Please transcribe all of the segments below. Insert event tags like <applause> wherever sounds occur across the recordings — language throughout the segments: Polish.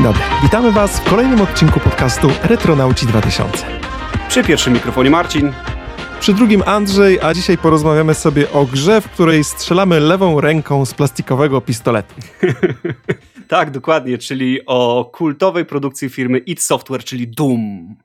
Dzień dobry, witamy Was w kolejnym odcinku podcastu Retronauci 2000. Przy pierwszym mikrofonie Marcin. Przy drugim Andrzej, a dzisiaj porozmawiamy sobie o grze, w której strzelamy lewą ręką z plastikowego pistoletu. <laughs> tak, dokładnie, czyli o kultowej produkcji firmy id Software, czyli Doom.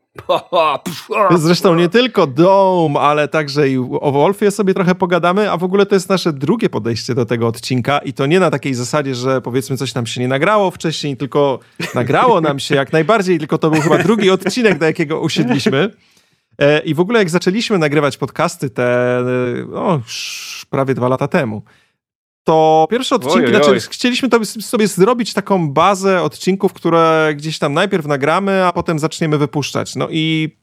Zresztą nie tylko Dome, ale także i o Wolfie sobie trochę pogadamy, a w ogóle to jest nasze drugie podejście do tego odcinka i to nie na takiej zasadzie, że powiedzmy coś nam się nie nagrało wcześniej, tylko nagrało nam się jak najbardziej, tylko to był chyba drugi odcinek, do jakiego usiedliśmy. E, I w ogóle jak zaczęliśmy nagrywać podcasty te no, prawie dwa lata temu, to pierwsze odcinki, oj, oj, oj. znaczy chcieliśmy to sobie zrobić taką bazę odcinków, które gdzieś tam najpierw nagramy, a potem zaczniemy wypuszczać. No i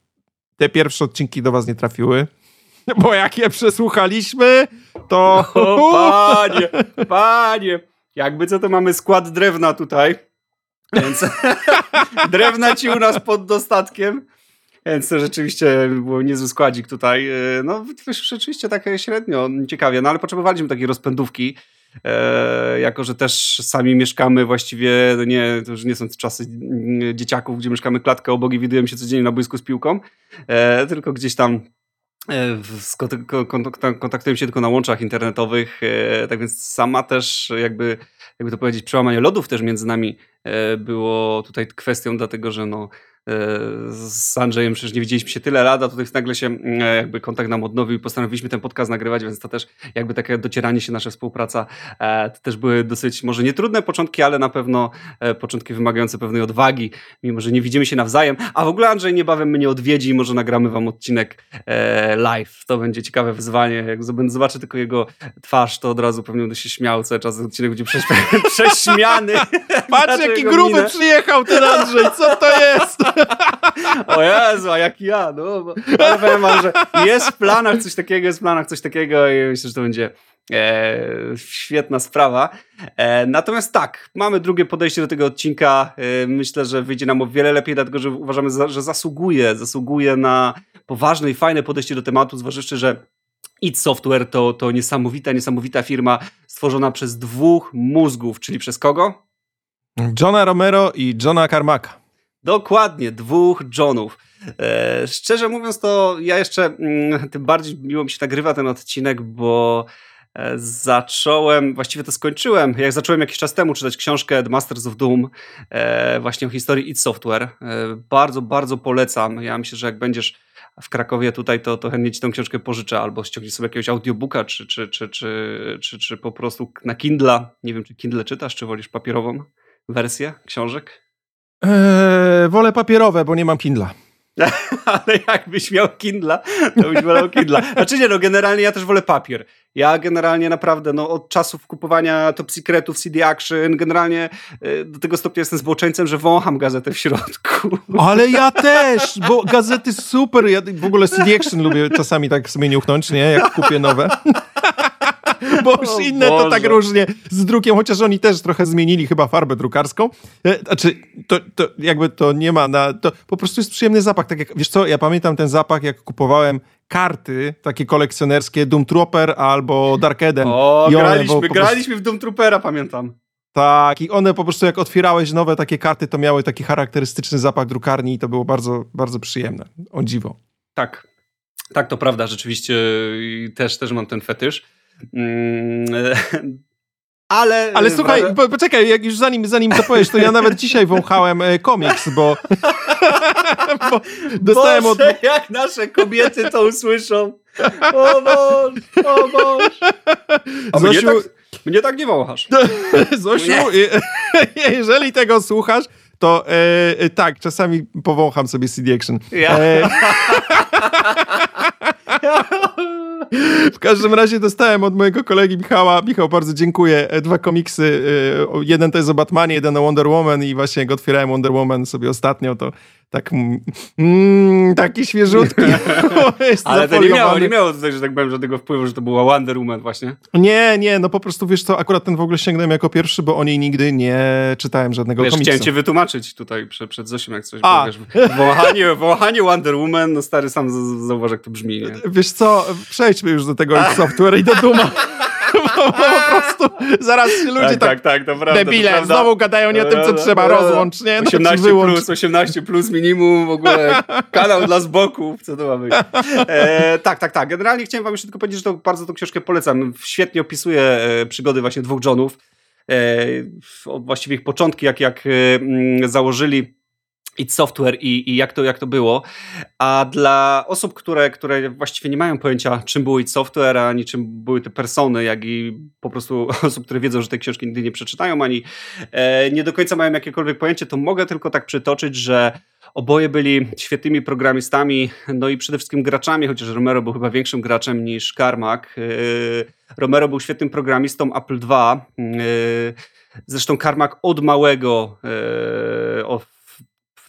te pierwsze odcinki do was nie trafiły. <laughs> Bo jak je przesłuchaliśmy, to... O, <laughs> panie, panie, jakby co to mamy skład drewna tutaj, więc <laughs> drewna ci u nas pod dostatkiem. Więc to rzeczywiście był niezły składzik tutaj. E, no, rzeczywiście tak średnio ciekawie, no ale potrzebowaliśmy takiej rozpędówki. E, jako, że też sami mieszkamy właściwie, no nie, to już nie są czasy mm, dzieciaków, gdzie mieszkamy klatkę obok i widujemy się codziennie na boisku z piłką, e, tylko gdzieś tam e, kontaktujemy się tylko na łączach internetowych, e, tak więc sama też jakby, jakby to powiedzieć, przełamanie lodów też między nami było tutaj kwestią, dlatego że no z Andrzejem przecież nie widzieliśmy się tyle lat, a tutaj nagle się mm, jakby kontakt nam odnowił i postanowiliśmy ten podcast nagrywać, więc to też jakby takie docieranie się, nasza współpraca, e, to też były dosyć może nie trudne początki, ale na pewno e, początki wymagające pewnej odwagi, mimo że nie widzimy się nawzajem, a w ogóle Andrzej niebawem mnie odwiedzi i może nagramy wam odcinek e, live. To będzie ciekawe wyzwanie, jak zobaczę tylko jego twarz, to od razu pewnie będę się śmiał cały czas, odcinek będzie <laughs> prześmiany. Patrz <laughs> jaki gruby minę. przyjechał ten Andrzej, co to jest? O Jezu, a jak ja, no. Ale powiem wam, że jest w planach coś takiego, jest w planach coś takiego i myślę, że to będzie e, świetna sprawa. E, natomiast tak, mamy drugie podejście do tego odcinka. E, myślę, że wyjdzie nam o wiele lepiej, dlatego że uważamy, że zasługuje, zasługuje na poważne i fajne podejście do tematu, zważywszy, że id Software to, to niesamowita, niesamowita firma stworzona przez dwóch mózgów, czyli przez kogo? Johna Romero i Johna Carmacka. Dokładnie, dwóch Johnów. E, szczerze mówiąc, to ja jeszcze mm, tym bardziej miło mi się nagrywa ten odcinek, bo e, zacząłem, właściwie to skończyłem, jak zacząłem jakiś czas temu czytać książkę The Masters of Doom, e, właśnie o historii id Software. Bardzo, bardzo polecam. Ja myślę, że jak będziesz w Krakowie tutaj, to, to chętnie ci tę książkę pożyczę, albo ściągnij sobie jakiegoś audiobooka, czy, czy, czy, czy, czy, czy po prostu na Kindle. Nie wiem, czy Kindle czytasz, czy wolisz papierową wersję książek? Eee, wolę papierowe, bo nie mam Kindla. <laughs> Ale jakbyś miał Kindla, to byś wolał Kindla. Znaczy nie, no generalnie ja też wolę papier. Ja generalnie naprawdę, no od czasów kupowania Top Secretów, CD Action, generalnie e, do tego stopnia jestem zboczeńcem, że wącham gazetę w środku. <laughs> Ale ja też, bo gazety super, ja w ogóle CD Action lubię czasami tak sobie niuchnąć, nie, jak kupię nowe. <laughs> bo już inne Boże. to tak różnie z drukiem, chociaż oni też trochę zmienili chyba farbę drukarską. E, znaczy, to, to jakby to nie ma na... To po prostu jest przyjemny zapach. Tak jak, wiesz co, ja pamiętam ten zapach, jak kupowałem karty takie kolekcjonerskie Doom Trooper albo Dark Eden. O, graliśmy, prostu... graliśmy w Doom Troopera, pamiętam. Tak, i one po prostu jak otwierałeś nowe takie karty, to miały taki charakterystyczny zapach drukarni i to było bardzo, bardzo przyjemne. O dziwo. Tak, tak, to prawda, rzeczywiście też, też mam ten fetysz. Mm, <laughs> ale, ale słuchaj, po, poczekaj, jak już zanim, zanim to powiesz, to ja nawet dzisiaj wąchałem e, komiks, bo, <laughs> bo dostałem Boże, od... jak nasze kobiety to usłyszą. O Boże, o Boże. A Zosiu... mnie, tak, mnie tak nie wąchasz. <laughs> Zosiu, nie. jeżeli tego słuchasz, to e, e, tak, czasami powącham sobie CD Action. Ja. E... W każdym razie dostałem od mojego kolegi Michała, Michał, bardzo dziękuję, e, dwa komiksy. E, jeden to jest o Batmanie, jeden o Wonder Woman i właśnie jak otwierałem Wonder Woman sobie ostatnio, to tak mm, taki świeżutki. <laughs> Ale to nie miało, nie miało tutaj, że tak powiem, żadnego wpływu, że to była Wonder Woman właśnie. Nie, nie, no po prostu wiesz co, akurat ten w ogóle sięgnąłem jako pierwszy, bo o niej nigdy nie czytałem żadnego wiesz, komiksu. Chciałem cię wytłumaczyć tutaj przed, przed Zosiem, jak coś, A. wiesz, wąchanie, wąchanie Wonder Woman, no stary sam zauważ, jak to brzmi. Nie? Wiesz co, przejdźmy już do tego software i do Duma. <laughs> po prostu zaraz się ludzie tak, tak, tak, to prawda, debile, to prawda. znowu gadają nie o tym, co trzeba, rozłącz, nie? No, 18 wyłącz. plus, 18 plus minimum, w ogóle kanał dla zboków, co to ma być. E, tak, tak, tak. Generalnie chciałem wam jeszcze tylko powiedzieć, że to bardzo tą książkę polecam. Świetnie opisuje e, przygody właśnie dwóch Johnów. E, właściwie ich początki, jak, jak e, mm, założyli id Software i, i jak, to, jak to było. A dla osób, które, które właściwie nie mają pojęcia, czym było id Software, ani czym były te persony, jak i po prostu <laughs> osób, które wiedzą, że tej książki nigdy nie przeczytają, ani e, nie do końca mają jakiekolwiek pojęcie, to mogę tylko tak przytoczyć, że oboje byli świetnymi programistami, no i przede wszystkim graczami, chociaż Romero był chyba większym graczem niż Carmack. E, Romero był świetnym programistą Apple II. E, zresztą Carmack od małego e,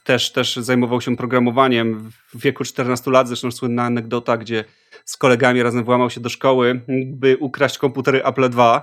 też, też zajmował się programowaniem w wieku 14 lat, zresztą słynna anegdota, gdzie z kolegami razem włamał się do szkoły, by ukraść komputery Apple II.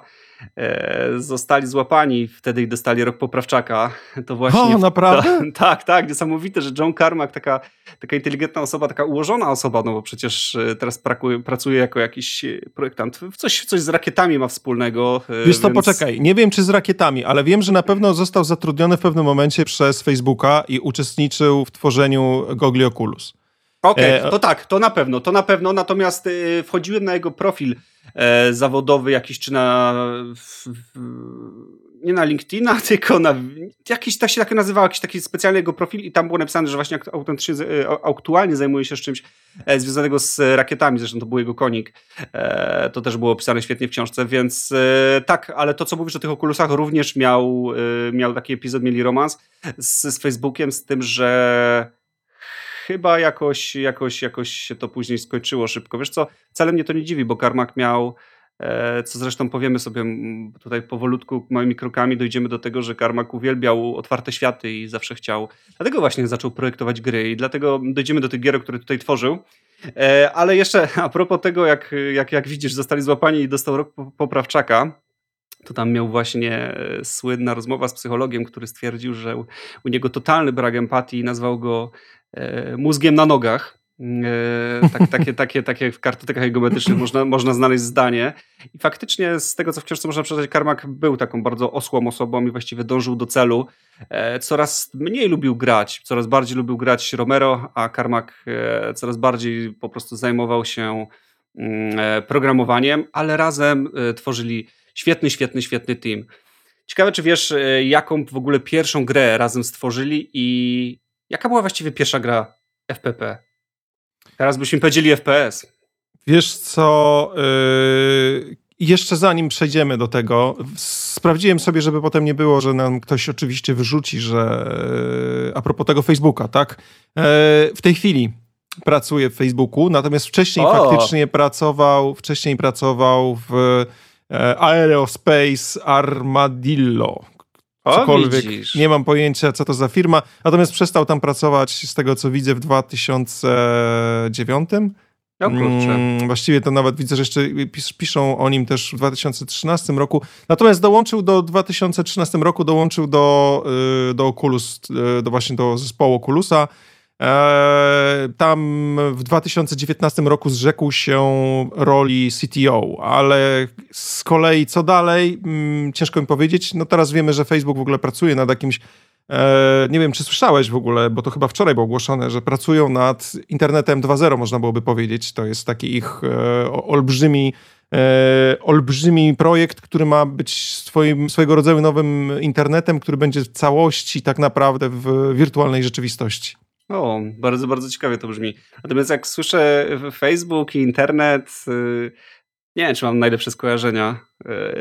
E, zostali złapani wtedy i dostali rok poprawczaka. To właśnie. O, naprawdę? Ta, <laughs> tak, tak. Niesamowite, że John Carmack, taka, taka inteligentna osoba, taka ułożona osoba, no bo przecież e, teraz prakuje, pracuje jako jakiś e, projektant. Coś, coś z rakietami ma wspólnego. Wiesz to, więc... poczekaj. Nie wiem, czy z rakietami, ale wiem, że na pewno został zatrudniony w pewnym momencie przez Facebooka i uczestniczył w tworzeniu Gogli Oculus. Okej, okay, to tak, to na pewno, to na pewno. Natomiast wchodziłem na jego profil e, zawodowy jakiś, czy na w, w, nie na LinkedIna, <laughs> tylko na jakiś, tak się tak nazywał, jakiś taki specjalny jego profil i tam było napisane, że właśnie autentycznie, e, aktualnie zajmuje się czymś e, związanego z rakietami, zresztą to był jego konik. E, to też było opisane świetnie w książce, więc e, tak, ale to, co mówisz o tych okulusach, również miał, e, miał taki epizod, mieli romans z, z Facebookiem, z tym, że chyba jakoś, jakoś, jakoś się to później skończyło szybko. Wiesz co, wcale mnie to nie dziwi, bo Karmak miał, e, co zresztą powiemy sobie tutaj powolutku, małymi krokami dojdziemy do tego, że Karmak uwielbiał otwarte światy i zawsze chciał, dlatego właśnie zaczął projektować gry i dlatego dojdziemy do tych gier, które tutaj tworzył. E, ale jeszcze a propos tego, jak, jak, jak widzisz, zostali złapani i dostał rok poprawczaka, to tam miał właśnie e, słynna rozmowa z psychologiem, który stwierdził, że u niego totalny brak empatii i nazwał go mózgiem na nogach. E, tak, takie, takie, takie w kartotekach geometrycznych <laughs> można, można znaleźć zdanie. I faktycznie z tego, co w książce można przeczytać, Karmak był taką bardzo osłą osobą i właściwie dążył do celu. E, coraz mniej lubił grać, coraz bardziej lubił grać Romero, a Karmak coraz bardziej po prostu zajmował się mm, programowaniem, ale razem tworzyli świetny, świetny, świetny team. Ciekawe, czy wiesz, jaką w ogóle pierwszą grę razem stworzyli i Jaka była właściwie pierwsza gra FPP? Teraz byśmy powiedzieli FPS. Wiesz co, yy, jeszcze zanim przejdziemy do tego, sprawdziłem sobie, żeby potem nie było, że nam ktoś oczywiście wyrzuci, że yy, a propos tego Facebooka, tak? Yy, w tej chwili pracuje w Facebooku, natomiast wcześniej o. faktycznie pracował, wcześniej pracował w yy, Aerospace Armadillo, cokolwiek. O, nie mam pojęcia, co to za firma. Natomiast przestał tam pracować, z tego co widzę, w 2009. O mm, właściwie to nawet widzę, że jeszcze pis piszą o nim też w 2013 roku. Natomiast dołączył do 2013 roku, dołączył do, y, do Oculus, y, do właśnie do zespołu Oculusa tam w 2019 roku zrzekł się roli CTO, ale z kolei co dalej, mm, ciężko mi powiedzieć. No teraz wiemy, że Facebook w ogóle pracuje nad jakimś e, nie wiem, czy słyszałeś w ogóle, bo to chyba wczoraj było ogłoszone, że pracują nad internetem 2.0, można byłoby powiedzieć. To jest taki ich e, olbrzymi, olbrzymi projekt, który ma być swoim, swojego rodzaju nowym internetem, który będzie w całości tak naprawdę w wirtualnej rzeczywistości. O, bardzo, bardzo ciekawie to brzmi. Natomiast jak słyszę Facebook i internet, y, nie wiem, czy mam najlepsze skojarzenia.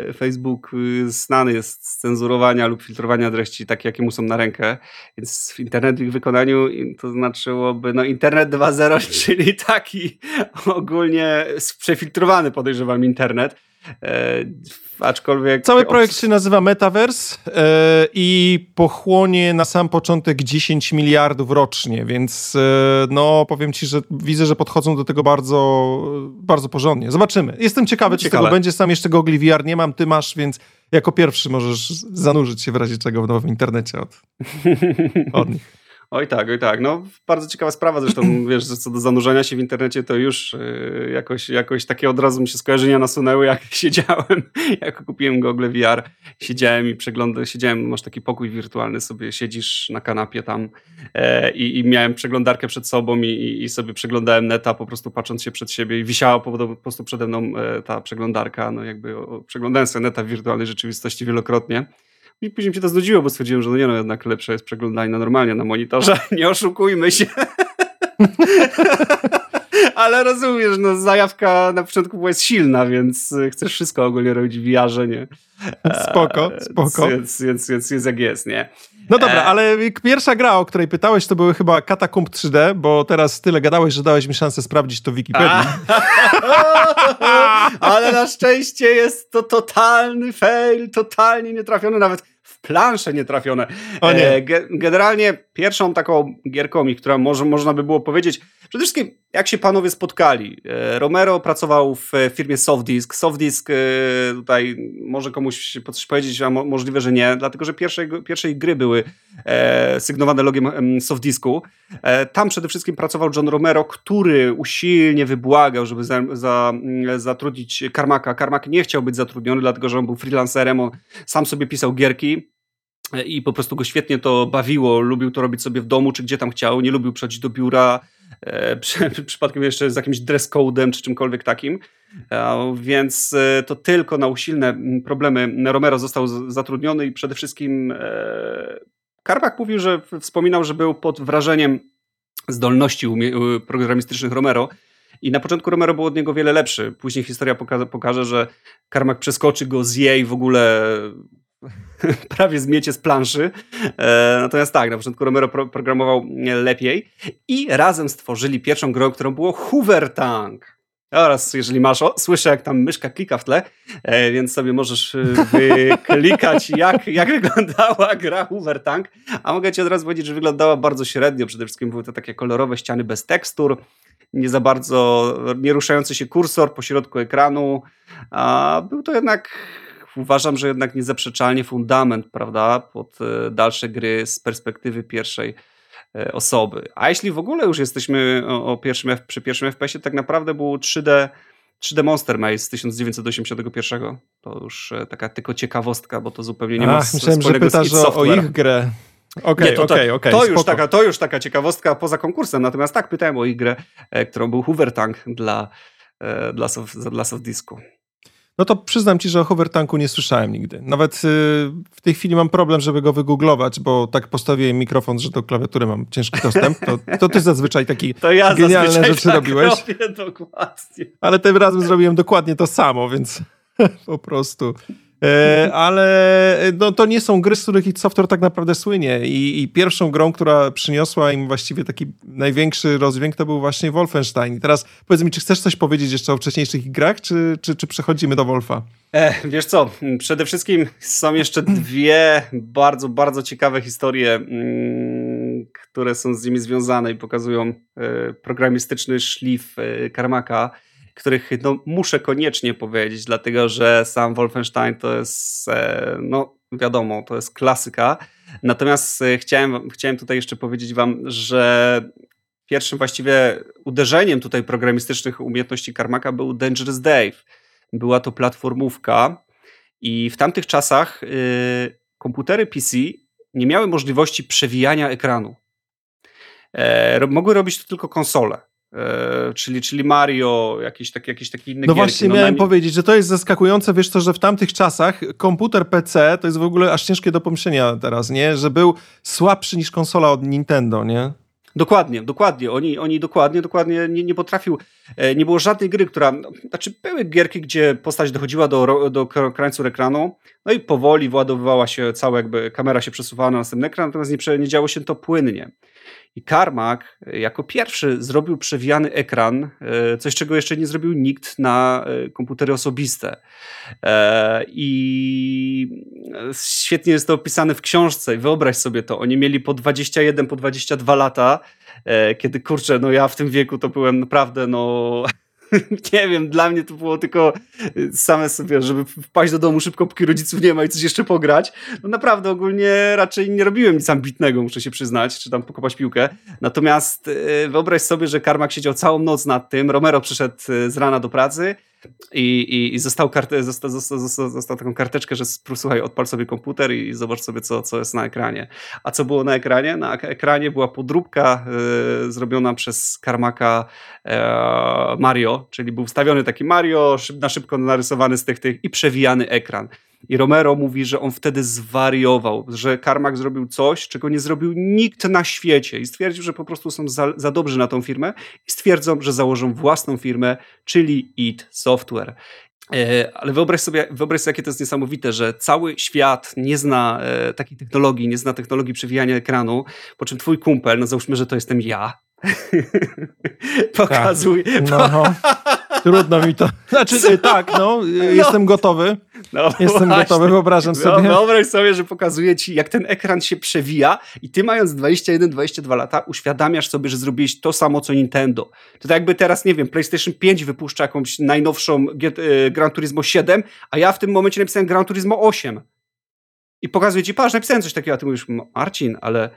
Y, Facebook y, znany jest z cenzurowania lub filtrowania treści takie, jakie mu są na rękę, więc w internet w ich wykonaniu to znaczyłoby no internet 2.0, <laughs> czyli taki ogólnie przefiltrowany podejrzewam internet. E, aczkolwiek... Cały projekt się nazywa Metaverse e, i pochłonie na sam początek 10 miliardów rocznie, więc e, no powiem ci, że widzę, że podchodzą do tego bardzo, bardzo porządnie. Zobaczymy. Jestem ciekawy, czy tego będzie. Sam jeszcze gogli VR nie mam, ty masz, więc jako pierwszy możesz zanurzyć się w razie czego w nowym internecie od, <laughs> od nich. Oj tak, oj tak. No, bardzo ciekawa sprawa zresztą, <clears throat> wiesz, że co do zanurzenia się w internecie, to już yy, jakoś, jakoś takie od razu mi się skojarzenia nasunęły, jak <laughs> siedziałem, jak kupiłem Google VR, siedziałem i przeglądałem, siedziałem, masz taki pokój wirtualny, sobie siedzisz na kanapie tam i, i, miałem przeglądarkę przed sobą i, i, sobie przeglądałem neta, po prostu patrząc się przed siebie i wisiała po, po prostu przede mną e, ta przeglądarka, no jakby o, przeglądałem sobie neta w wirtualnej rzeczywistości wielokrotnie. I później mi się to znudziło, bo stwierdziłem, że no nie no, jednak lepsze jest przeglądanie normalnie na monitorze. <laughs> Nie oszukujmy się. <laughs> Ale rozumiesz, no zajawka na początku była jest silna, więc chcesz wszystko ogólnie robić w VR-ze, nie? <laughs> Spoko, spoko. Więc, więc, więc jest jak jest, nie? No dobra, e... ale pierwsza gra, o której pytałeś, to były chyba Katakumb 3D, bo teraz tyle gadałeś, że dałeś mi szansę sprawdzić to w Wikipedii. <laughs> ale na szczęście jest to totalny fail, totalnie nietrafiony, nawet w plansze nietrafione. O nie. E, generalnie pierwszą taką gierką, która może, można by było powiedzieć, przede wszystkim jak się panowie spotkali. E, Romero pracował w firmie Softdisk. Softdisk e, tutaj może komuś coś powiedzieć, a możliwe, że nie, dlatego że pierwsze, pierwsze gry były sygnowane logiem Softdisku. Tam przede wszystkim pracował John Romero, który usilnie wybłagał, żeby za, za, zatrudnić Karmaka. Karmak nie chciał być zatrudniony, dlatego że on był freelancerem, on sam sobie pisał gierki i po prostu go świetnie to bawiło, lubił to robić sobie w domu, czy gdzie tam chciał, nie lubił przychodzić do biura, e, <laughs> przypadkiem jeszcze z jakimś dress code'em, czy czymkolwiek takim, e, więc e, to tylko na usilne problemy Romero został zatrudniony i przede wszystkim e, Karpak mówił, że wspominał, że był pod wrażeniem zdolności programistycznych Romero, i na początku Romero był od niego wiele lepszy. Później historia pokaże, pokaże że Karmak przeskoczy go, zje i w ogóle <laughs> prawie zmiecie z planszy. E, natomiast tak, na początku Romero pro programował lepiej i razem stworzyli pierwszą grę, którą było Hoover Tank. Oraz jeżeli masz, o, słyszę jak tam myszka klika w tle, e, więc sobie możesz e, <laughs> wyklikać jak, jak wyglądała gra Hoover Tank, a mogę ci od razu powiedzieć, że wyglądała bardzo średnio, przede wszystkim były to takie kolorowe ściany bez tekstur, nie za bardzo, nie ruszający się kursor po środku ekranu, a był to jednak uważam, że jednak niezaprzeczalnie fundament, prawda, pod e, dalsze gry z perspektywy pierwszej e, osoby. A jeśli w ogóle już jesteśmy o pierwszym, przy pierwszym FPS-ie, tak naprawdę było 3D 3D Monster Maze z 1981. To już e, taka tylko ciekawostka, bo to zupełnie nie ma Ach, myślałem, że pytasz o, o ich grę. Okej, okej, okej. To, już taka, to już taka ciekawostka poza konkursem. Natomiast tak, pytałem o ich grę, którą był Hoover Tank dla, dla, soft, dla Soft Disku. No to przyznam ci, że o hovertanku nie słyszałem nigdy. Nawet y, w tej chwili mam problem, żeby go wygooglować, bo tak postawiłem mikrofon, że do klawiatury mam ciężki dostęp. To, to ty zazwyczaj taki <laughs> to ja genialne rzeczy tak robiłeś. Robię, dokładnie. Ale tym razem zrobiłem dokładnie to samo, więc <laughs> po prostu E, ale e, no, to nie są gry, z których id Software tak naprawdę słynie I, I, pierwszą grą, która przyniosła im właściwie taki największy rozdźwięk, to był właśnie Wolfenstein. I teraz powiedz mi, czy chcesz coś powiedzieć jeszcze o wcześniejszych grach, czy, czy, czy przechodzimy do Wolfa? E, wiesz co, przede wszystkim są jeszcze dwie bardzo, bardzo ciekawe historie, mm, które są z nimi związane i pokazują e, programistyczny szlif e, Karmaka których no, muszę koniecznie powiedzieć, dlatego że sam Wolfenstein to jest, e, no wiadomo, to jest klasyka. Natomiast e, chciałem, chciałem tutaj jeszcze powiedzieć Wam, że pierwszym właściwie uderzeniem tutaj programistycznych umiejętności Karmaka był Dangerous Dave. Była to platformówka i w tamtych czasach y, komputery PC nie miały możliwości przewijania ekranu. E, mogły robić to tylko konsole. E, czyli, czyli Mario, jakieś takie, jakieś takie inne No gierki. właśnie no, miałem powiedzieć, że to jest zaskakujące, wiesz co, że w tamtych czasach komputer PC to jest w ogóle aż ciężkie do pomyślenia teraz, nie? Że był słabszy niż konsola od Nintendo, nie? Dokładnie, dokładnie. Oni, oni dokładnie, dokładnie nie, nie potrafił, e, nie było żadnej gry, która, znaczy były gierki, gdzie postać dochodziła do, do krańców ekranu, no i powoli władowywała się cała jakby, kamera się przesuwała na następny ekran, natomiast nie, nie działo się to płynnie. I Carmack e, jako pierwszy zrobił przewijany ekran, e, coś czego jeszcze nie zrobił nikt na e, komputery osobiste. I świetnie jest to opisane w książce. Wyobraź sobie to, oni mieli po 21, po 22 lata, kiedy kurczę, no ja w tym wieku to byłem naprawdę no <laughs> nie wiem, dla mnie to było tylko y, same sobie, żeby wpaść do domu szybko, póki rodziców nie ma i coś jeszcze pograć. No naprawdę ogólnie raczej nie robiłem nic ambitnego, muszę się przyznać, czy tam pokopać piłkę. Natomiast y, wyobraź sobie, że Karmak siedział całą noc nad tym, Romero przyszedł y, z rana do pracy, i, i, i został, kartę, został, został, został, został taką karteczkę, że słuchaj, odpal sobie komputer i zobacz sobie, co, co jest na ekranie. A co było na ekranie? Na ekranie była podróbka y, zrobiona przez Karmaka y, Mario, czyli był wstawiony taki Mario, szyb, na szybko narysowany z tych, tych i przewijany ekran. I Romero mówi, że on wtedy zwariował, że Karmak zrobił coś, czego nie zrobił nikt na świecie i stwierdził, że po prostu są za, za dobrzy na tą firmę i stwierdzą, że założą własną firmę, czyli It Software. E, ale wyobraź sobie, wyobraź sobie, jakie to jest niesamowite, że cały świat nie zna e, takiej technologii, nie zna technologii przewijania ekranu, po czym twój kumpel, no załóżmy, że to jestem ja, <laughs> pokazuje. Tak. No. Trudno mi to. <laughs> Znaczy, tak, no, no, jestem gotowy. No jestem właśnie. gotowy, wyobrażam no, sobie. No, wyobraź sobie, że pokazuje ci, jak ten ekran się przewija i ty mając 21-22 lata uświadamiasz sobie, że zrobiłeś to samo, co Nintendo. To tak jakby teraz, nie wiem, PlayStation 5 wypuszcza jakąś najnowszą y, Gran Turismo 7, a ja w tym momencie napisałem Gran Turismo 8. I pokazuje ci, patrz, napisałem coś takiego, a ty mówisz, Marcin, ale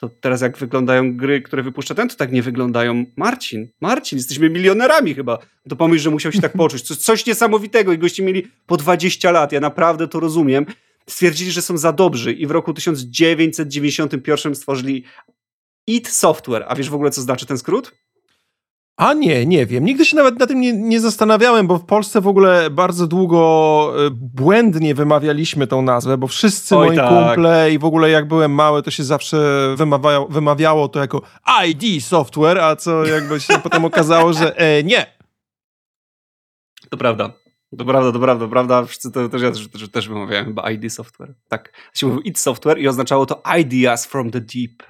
to teraz jak wyglądają gry, które wypuszcza ten, to tak nie wyglądają. Marcin, Marcin, jesteśmy milionerami chyba. To pomyśl, że musiał się tak <laughs> poczuć. Coś, coś niesamowitego i goście mieli po 20 lat. Ja naprawdę to rozumiem. Stwierdzili, że są za dobrzy i w roku 1991 stworzyli IT Software. A wiesz w ogóle, co znaczy ten skrót? A nie, nie wiem. Nigdy się nawet na tym nie, nie, zastanawiałem, bo w Polsce w ogóle bardzo długo e, błędnie wymawialiśmy tą nazwę, bo wszyscy Oj, moi tak. kumple i w ogóle jak byłem mały, to się zawsze wymawiało, wymawiało to jako ID Software, a co jakby się <laughs> potem okazało, że e, nie. To prawda. To prawda, to prawda, to prawda. Wszyscy to też ja też, też wymawiałem chyba ID Software. Tak. Się mówił IT Software i oznaczało to Ideas from the Deep.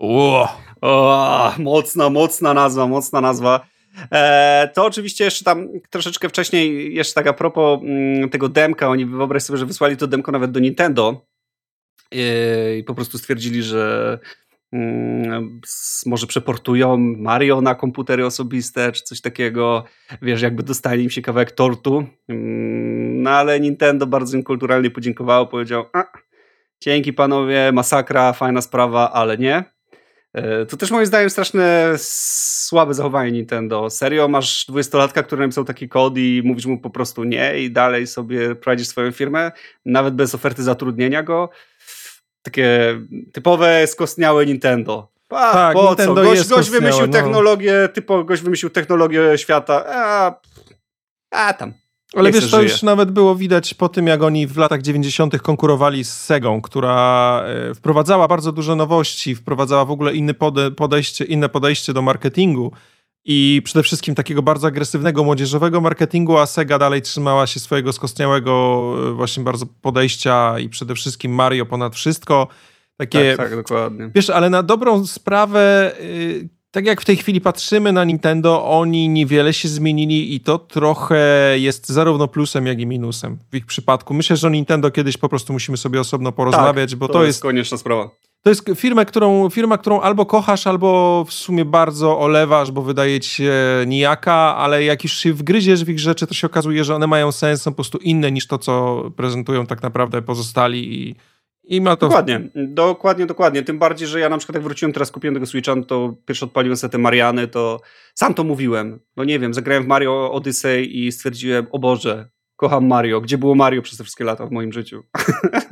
Wow. O, mocna, mocna nazwa, mocna nazwa. E, to oczywiście jeszcze tam troszeczkę wcześniej, jeszcze tak a propos mm, tego demka, oni wyobraź sobie, że wysłali to demko nawet do Nintendo e, i po prostu stwierdzili, że mm, może przeportują Mario na komputery osobiste, czy coś takiego. Wiesz, jakby dostali im się kawałek tortu. Mm, no ale Nintendo bardzo im kulturalnie podziękowało, powiedział, a, dzięki panowie, masakra, fajna sprawa, ale nie. E, to też moim zdaniem straszne słabe zachowanie Nintendo. Serio, masz dwudziestolatka, który napisał taki kod i mówisz mu po prostu nie i dalej sobie prowadzisz swoją firmę, nawet bez oferty zatrudnienia go. Takie typowe skostniałe Nintendo. Tak, po Nintendo co? Gość, gość wymyślił no. technologię, typo, gość wymyślił technologię świata. A, a tam. Ale wiesz, to żyje. już nawet było widać po tym, jak oni w latach 90. konkurowali z Segą, która e, wprowadzała bardzo dużo nowości, wprowadzała w ogóle inne podejście, inne podejście do marketingu i przede wszystkim takiego bardzo agresywnego, młodzieżowego marketingu, a Sega dalej trzymała się swojego skostniałego e, właśnie bardzo podejścia i przede wszystkim Mario ponad wszystko. Takie, tak, tak, dokładnie. Wiesz, ale na dobrą sprawę y, tak jak w tej chwili patrzymy na Nintendo, oni niewiele się zmienili i to trochę jest zarówno plusem, jak i minusem w ich przypadku. Myślę, że o Nintendo kiedyś po prostu musimy sobie osobno porozmawiać, tak, bo to, to jest konieczna sprawa. To jest firma którą, firma, którą albo kochasz, albo w sumie bardzo olewasz, bo wydaje ci się nijaka, ale jak już się wgryziesz w ich rzeczy, to się okazuje, że one mają sens, są po prostu inne niż to, co prezentują tak naprawdę pozostali i i ma to... Dokładnie, dokładnie, dokładnie. Tym bardziej, że ja na przykład jak wróciłem teraz, kupiłem tego Switcha, no to pierwszy odpaliłem sobie te Mariany, to sam to mówiłem. No nie wiem, zagrałem w Mario Odyssey i stwierdziłem, o Boże, kocham Mario. Gdzie było Mario przez te wszystkie lata w moim życiu?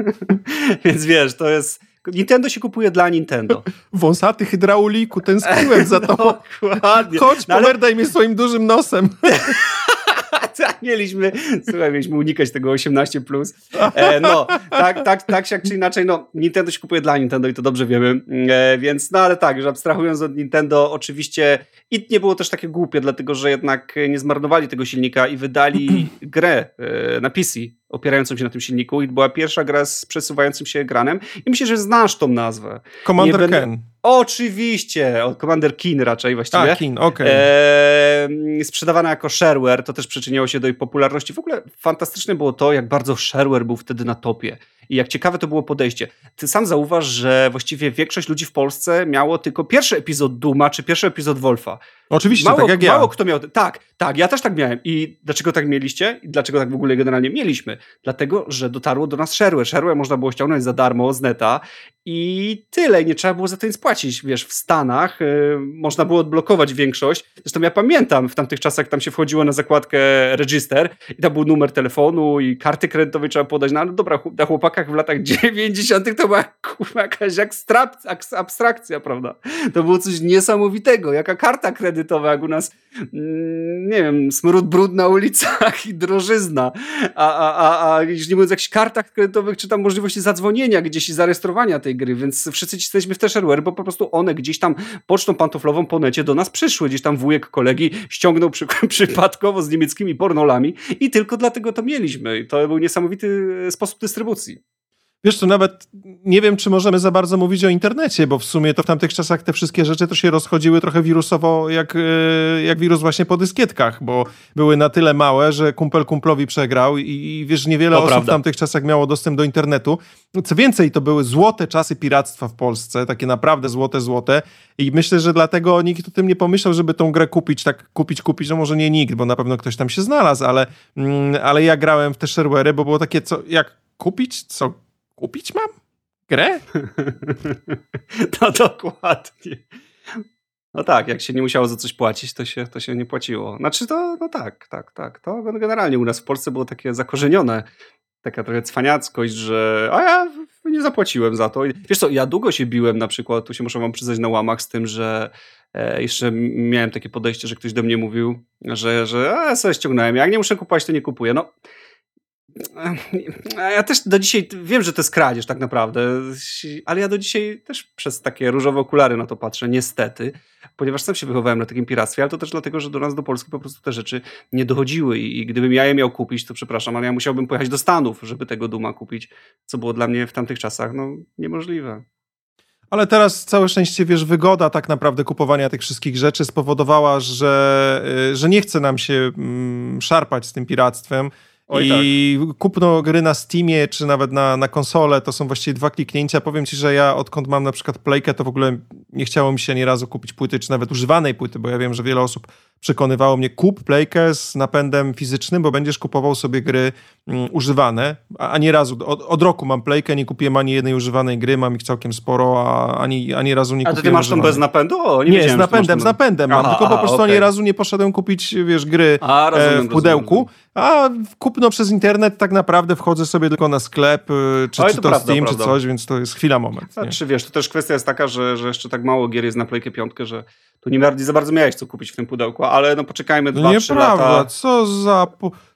<laughs> Więc wiesz, to jest... Nintendo się kupuje dla Nintendo. Wąsaty hydrauliku, tęskniłem za <laughs> to. Dokładnie. Chodź, no, ale... mnie swoim dużym nosem. <laughs> <laughs> tak, mieliśmy, słuchaj, mieliśmy unikać tego 18+. Plus. E, no, tak, tak, tak jak czy inaczej, no, Nintendo się kupuje dla Nintendo i to dobrze wiemy, e, więc, no ale tak, że abstrahując od Nintendo, oczywiście i nie było też takie głupie, dlatego, że jednak nie zmarnowali tego silnika i wydali <clears throat> grę e, na PC, opierającą się na tym silniku i była pierwsza gra z przesuwającym się ekranem i myślę, że znasz tą nazwę. Commander będę... Ken. Oczywiście, Commander Kin raczej właściwie. A, Kin, okej. Okay. E, sprzedawana jako shareware, to też się do jej popularności. W ogóle fantastyczne było to, jak bardzo shareware był wtedy na topie i jak ciekawe to było podejście. Ty sam zauważ, że właściwie większość ludzi w Polsce miało tylko pierwszy epizod Duma czy pierwszy epizod Wolfa. Oczywiście, mało, tak jak ja. Mało kto miał. Tak, tak, ja też tak miałem. I dlaczego tak mieliście? I dlaczego tak w ogóle generalnie mieliśmy? Dlatego, że dotarło do nas shareware. Shareware można było ściągnąć za darmo z neta i tyle. Nie trzeba było za to nic płacić. Wiesz, w Stanach y, można było odblokować większość. Zresztą ja pamiętam w tamtych czasach, tam się wchodziło na zakładkę register i tam był numer telefonu i karty kredytowej trzeba podać. No ale dobra, na chłopakach w latach <laughs> 90. to była kurwa, jakaś abstrakcja, prawda? To było coś niesamowitego. Jaka karta kredytowa, jak u nas, mm, nie wiem, smród brud na ulicach i drożyzna. A, a, a, a nie mówiąc o jakichś kartach kredytowych, czy tam możliwości zadzwonienia gdzieś i zarejestrowania tej gry, więc wszyscy ci jesteśmy w te shareware, bo po prostu one gdzieś tam pocztą pantoflową po necie do nas przyszły. Gdzieś tam wujek kolegi ściągnął przy, <laughs> przypadkowo z niemieckimi pornolami i tylko dlatego to mieliśmy. To był niesamowity sposób dystrybucji. Wiesz, tu nawet nie wiem, czy możemy za bardzo mówić o internecie, bo w sumie to w tamtych czasach te wszystkie rzeczy to się rozchodziły trochę wirusowo, jak, e, jak wirus właśnie po dyskietkach, bo były na tyle małe, że kumpel kumplowi przegrał i, i wiesz, niewiele to osób prawda. w tamtych czasach miało dostęp do internetu. Co więcej, to były złote czasy piractwa w Polsce, takie naprawdę złote, złote i myślę, że dlatego nikt o tym nie pomyślał, żeby tą grę kupić, tak kupić, kupić, no może nie nikt, bo na pewno ktoś tam się znalazł, ale, mm, ale ja grałem w te shareware'y, bo było takie, co, jak kupić, co kupić mam? Grę? <laughs> no dokładnie. No tak, jak się nie musiało za coś płacić, to się, to się nie płaciło. Znaczy to, no tak, tak, tak. To generalnie u nas w Polsce było takie zakorzenione, taka trochę cwaniackość, że a ja nie zapłaciłem za to. Wiesz co, ja długo się biłem na przykład, tu się muszę wam przyznać na łamach z tym, że e, jeszcze miałem takie podejście, że ktoś do mnie mówił, że, że a, sobie ściągnąłem, jak nie muszę kupować, to nie kupuję. No ja też do dzisiaj wiem, że to jest kradzież tak naprawdę, ale ja do dzisiaj też przez takie różowe okulary na to patrzę, niestety, ponieważ sam się wychowałem na takim piractwie, ale to też dlatego, że do nas, do Polski po prostu te rzeczy nie dochodziły i gdybym ja je miał kupić, to przepraszam, ale ja musiałbym pojechać do Stanów, żeby tego Duma kupić, co było dla mnie w tamtych czasach no, niemożliwe. Ale teraz całe szczęście, wiesz, wygoda tak naprawdę kupowania tych wszystkich rzeczy spowodowała, że, y, że nie chce nam się mm, szarpać z tym piractwem, Oj, I tak. kupno gry na Steamie, czy nawet na, na konsolę, to są właściwie dwa kliknięcia. Powiem ci, że ja odkąd mam na przykład Playkę, to w ogóle nie chciało mi się ani razu kupić płyty, czy nawet używanej płyty, bo ja wiem, że wiele osób przekonywało mnie, kup Playkę z napędem fizycznym, bo będziesz kupował sobie gry mm, używane, a, ani razu, od, od, roku mam Playkę, nie kupiłem ani jednej używanej gry, mam ich całkiem sporo, a ani, ani razu nie a kupiłem A ty masz tą bez napędu? O, nie, nie z napędem, z napędem mam, aha, tylko po prostu okay. ani razu nie poszedłem kupić, wiesz, gry a, rozumiem, e, w pudełku, rozumiem. a kupno przez internet tak naprawdę wchodzę sobie tylko na sklep, y, czy, Oj, czy to, to prawda, Steam, prawda. czy coś, więc to jest chwila, moment. A, czy wiesz, to też kwestia jest taka, że, że jeszcze tak mało gier jest na Playkę piątkę, że tu nie za bardzo miałeś co kupić w tym pudełku, ale no poczekajmy dwa, no trzy lata. co za...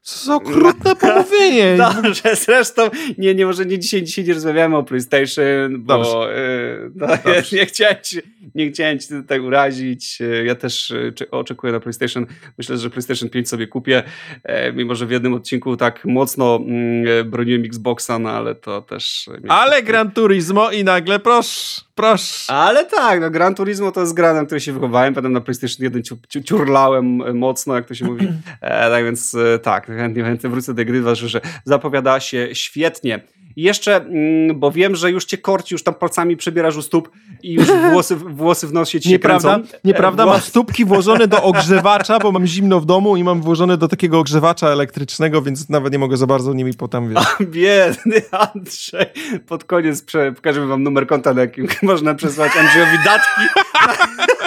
Co za okrutne pomówienie. <laughs> Dobrze, zresztą nie, nie, może nie dzisiaj, dzisiaj nie rozmawiamy o PlayStation, bo yy, no, <laughs> nie, chciałem ci, nie chciałem cię tak urazić. Y, ja też y, oczekuję na PlayStation. Myślę, że PlayStation 5 sobie kupię, e, mimo że w jednym odcinku tak mocno mm, broniłem Xboxa, no ale to też... Ale Gran Turismo i nagle proszę. Proszę. Ale tak, no Gran Turismo to jest gra, na której się wychowałem, potem na PlayStation 1 ciurlałem e, mocno, jak to się mówi. <clears throat> E, tak więc e, tak, chętnie, chętnie wrócę do gry, że zapowiada się świetnie. I jeszcze, mm, bo wiem, że już cię korci, już tam palcami przebierasz u stóp i już <laughs> włosy, włosy w nosie ci Nieprawda? kręcą. Nieprawda, Włos... mam stópki włożone do ogrzewacza, bo mam zimno w domu i mam włożone do takiego ogrzewacza elektrycznego, więc nawet nie mogę za bardzo nimi potem, wiesz. A, biedny Andrzej. Pod koniec pokażemy wam numer konta, na jakim <laughs> można przesłać Andrzejowi datki.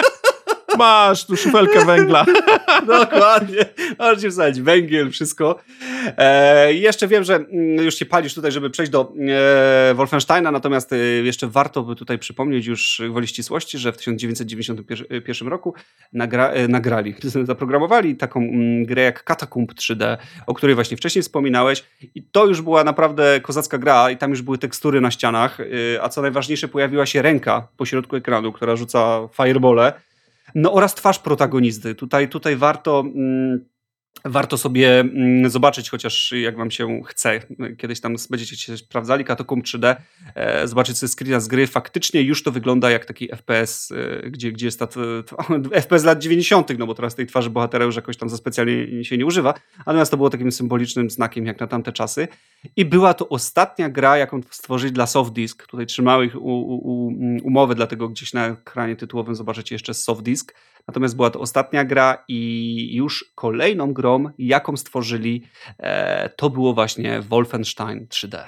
<laughs> Masz tu szufelkę węgla. <laughs> Dokładnie. Możesz wsadzić węgiel, wszystko. E, jeszcze wiem, że mm, już się palisz tutaj, żeby przejść do e, Wolfensteina, natomiast e, jeszcze warto by tutaj przypomnieć już gwoli ścisłości, że w 1991 roku nagra, e, nagrali, <laughs> zaprogramowali taką m, mm, grę jak Catacomb 3D, o której właśnie wcześniej wspominałeś i to już była naprawdę kozacka gra i tam już były tekstury na ścianach, e, a co najważniejsze pojawiła się ręka po środku ekranu, która rzuca firebole no oraz twarz protagonisty. Tutaj, tutaj warto... Mm, warto sobie mm, zobaczyć, chociaż jak wam się chce, kiedyś tam będziecie się sprawdzali Katakum 3D, e, zobaczyć sobie screena z gry, faktycznie już to wygląda jak taki FPS, e, gdzie, gdzie jest ta, FPS <laughs> lat 90., no bo teraz tej twarzy bohatera już jakoś tam za specjalnie się nie używa, natomiast to było takim symbolicznym znakiem jak na tamte czasy. I była to ostatnia gra, jaką stworzyli dla Softdisk, tutaj trzymały ich u, u, umowy, dlatego gdzieś na ekranie tytułowym zobaczycie jeszcze Softdisk, natomiast była to ostatnia gra i już kolejną grą jaką stworzyli, e, to było właśnie Wolfenstein 3D.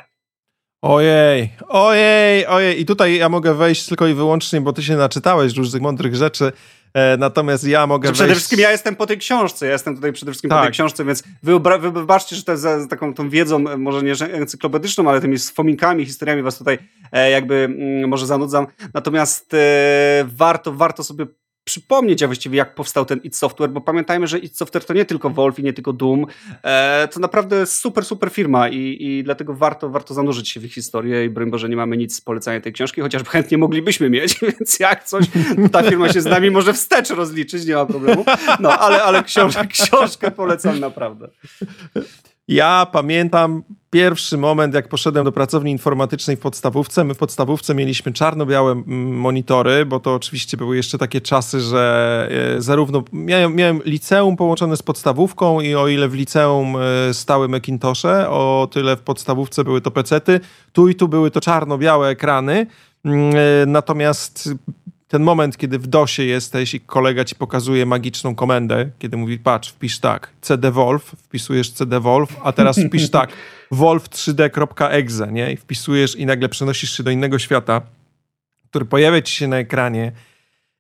Ojej, ojej, ojej. I tutaj ja mogę wejść tylko i wyłącznie, bo ty się naczytałeś różnych mądrych rzeczy. E, natomiast ja mogę wejść... Przede wszystkim ja jestem po tej książce, ja jestem tutaj przede wszystkim tak. po tej tak. książce, więc wybaczcie, że to jest z taką tą wiedzą, może nie encyklopedyczną, ale tymi wspominkami, historiami was tutaj e, jakby mm, może zanudzam. Natomiast warto, warto sobie przypomnieć, a właściwie jak powstał ten id Software, bo pamiętajmy, że id Software to nie tylko Wolf i nie tylko Doom, e, to naprawdę super, super firma i, i dlatego warto, warto zanurzyć się w ich historię i broń Boże nie mamy nic z polecania tej książki, chociaż chętnie moglibyśmy mieć, <laughs> więc jak coś, ta firma się z nami może wstecz rozliczyć, nie ma problemu, no ale, ale książkę polecam naprawdę. Ja pamiętam pierwszy moment, jak poszedłem do pracowni informatycznej w podstawówce. My w podstawówce mieliśmy czarno-białe mm, monitory, bo to oczywiście były jeszcze takie czasy, że e, zarówno miałem, miałem liceum połączone z podstawówką i o ile w liceum e, stały Macintoshe, o tyle w podstawówce były to pecety. Tu i tu były to czarno-białe ekrany. Mm, e, natomiast ten moment, kiedy w DOSie jesteś i kolega ci pokazuje magiczną komendę, kiedy mówi, patrz, wpisz tak, cdwolf, wpisujesz cdwolf, a teraz wpisz tak, <laughs> wolf3d.exe, nie? I wpisujesz i nagle przenosisz się do innego świata, który pojawia ci się na ekranie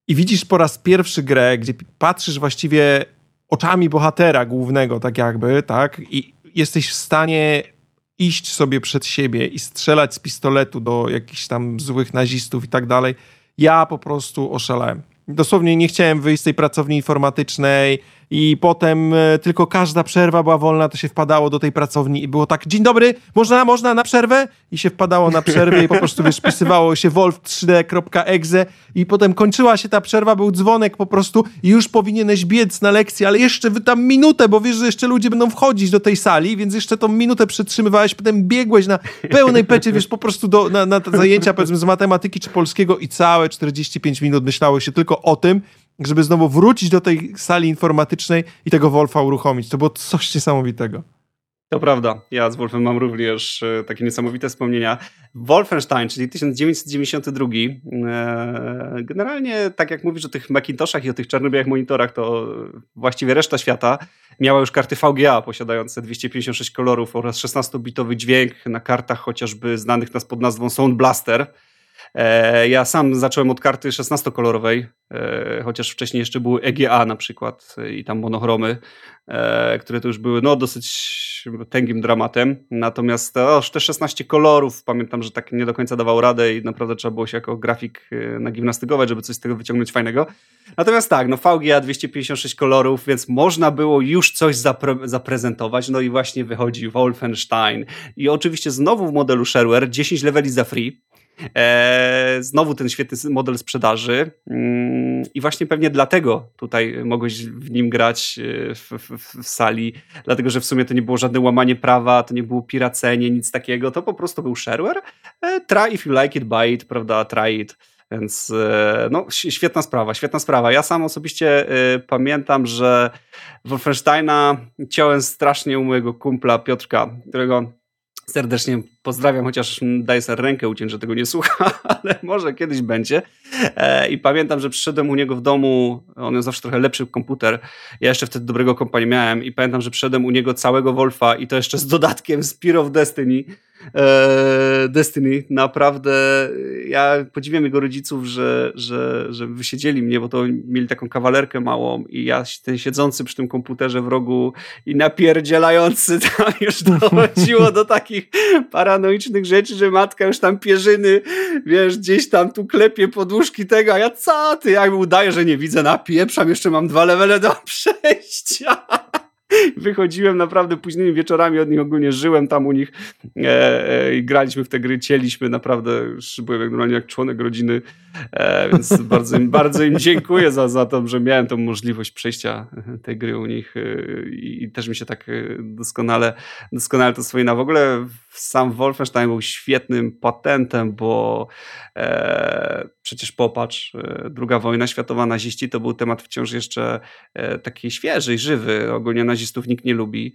i widzisz po raz pierwszy grę, gdzie patrzysz właściwie oczami bohatera głównego, tak jakby, tak? I jesteś w stanie iść sobie przed siebie i strzelać z pistoletu do jakichś tam złych nazistów i tak dalej ja po prostu oszalałem. Dosłownie nie chciałem wyjść z tej pracowni informatycznej, i potem e, tylko każda przerwa była wolna, to się wpadało do tej pracowni i było tak, dzień dobry, można, można na przerwę? I się wpadało na przerwę i po prostu wiesz, wpisywało się wolf3d.exe i potem kończyła się ta przerwa, był dzwonek po prostu i już powinieneś biec na lekcję, ale jeszcze wy tam minutę, bo wiesz, że jeszcze ludzie będą wchodzić do tej sali, więc jeszcze tą minutę przetrzymywałeś, potem biegłeś na pełnej pecie, wiesz, po prostu do, na, na zajęcia powiedzmy z matematyki czy polskiego i całe 45 minut myślało się tylko o tym, żeby znowu wrócić do tej sali informatycznej i tego Wolfa uruchomić. To było coś niesamowitego. To prawda. Ja z Wolfem mam również e, takie niesamowite wspomnienia. Wolfenstein, czyli 1992. E, generalnie, tak jak mówisz o tych Macintoshach i o tych czarno-białych monitorach, to właściwie reszta świata miała już karty VGA posiadające 256 kolorów oraz 16-bitowy dźwięk na kartach chociażby znanych nas pod nazwą Sound Blaster. E, ja sam zacząłem od karty 16-kolorowej, e, chociaż wcześniej jeszcze były EGA na przykład i tam monochromy, e, które to już były no, dosyć tęgim dramatem. Natomiast o, te 16 kolorów, pamiętam, że tak nie do końca dawał radę i naprawdę trzeba było się jako grafik nagimnastykować, żeby coś z tego wyciągnąć fajnego. Natomiast tak, no VGA 256 kolorów, więc można było już coś zapre zaprezentować. No i właśnie wychodzi Wolfenstein. I oczywiście znowu w modelu shareware 10 leveli za free. E, znowu ten świetny model sprzedaży mm, i właśnie pewnie dlatego tutaj mogłeś w nim grać e, w, w, w, sali, dlatego że w sumie to nie było żadne łamanie prawa, to nie było piracenie, nic takiego, to po prostu był shareware. E, try if you like it, buy it, prawda, try it. Więc no, świetna sprawa, świetna sprawa. Ja sam osobiście pamiętam, że Wolfensteina ciąłem strasznie u mojego kumpla Piotrka, którego serdecznie pozdrawiam, chociaż daję sobie rękę uciąć, że tego nie słucha, <laughs> ale może kiedyś będzie. E, I pamiętam, że przyszedłem u niego w domu, on miał zawsze trochę lepszy komputer, ja jeszcze wtedy dobrego kompa nie miałem i pamiętam, że przyszedłem u niego całego Wolfa i to jeszcze z dodatkiem Spear of Destiny, Destiny. Naprawdę ja podziwiam jego rodziców, że, że, że wysiedzieli mnie, bo to mieli taką kawalerkę małą i ja ten siedzący przy tym komputerze w rogu i napierdzielający <laughs> tam już dochodziło do takich paranoicznych rzeczy, że matka już tam pierzyny, wiesz, gdzieś tam tu klepie poduszki tego, a ja co ty, jakby udaję, że nie widzę, napieprzam, jeszcze mam dwa levele do <laughs> przejścia. <laughs> wychodziłem naprawdę późnymi wieczorami od nich, ogólnie żyłem tam u nich e, e, i graliśmy w te gry, cieliśmy naprawdę, byłem jak, normalnie jak członek rodziny, e, więc bardzo im, bardzo im dziękuję za, za to, że miałem tą możliwość przejścia tej gry u nich e, i, też mi się tak e, doskonale, doskonale to swoje na w ogóle sam Wolfenstein był świetnym patentem, bo e, przecież popatrz, druga wojna światowa, naziści to był temat wciąż jeszcze taki świeży i żywy. Ogólnie nazistów nikt nie lubi.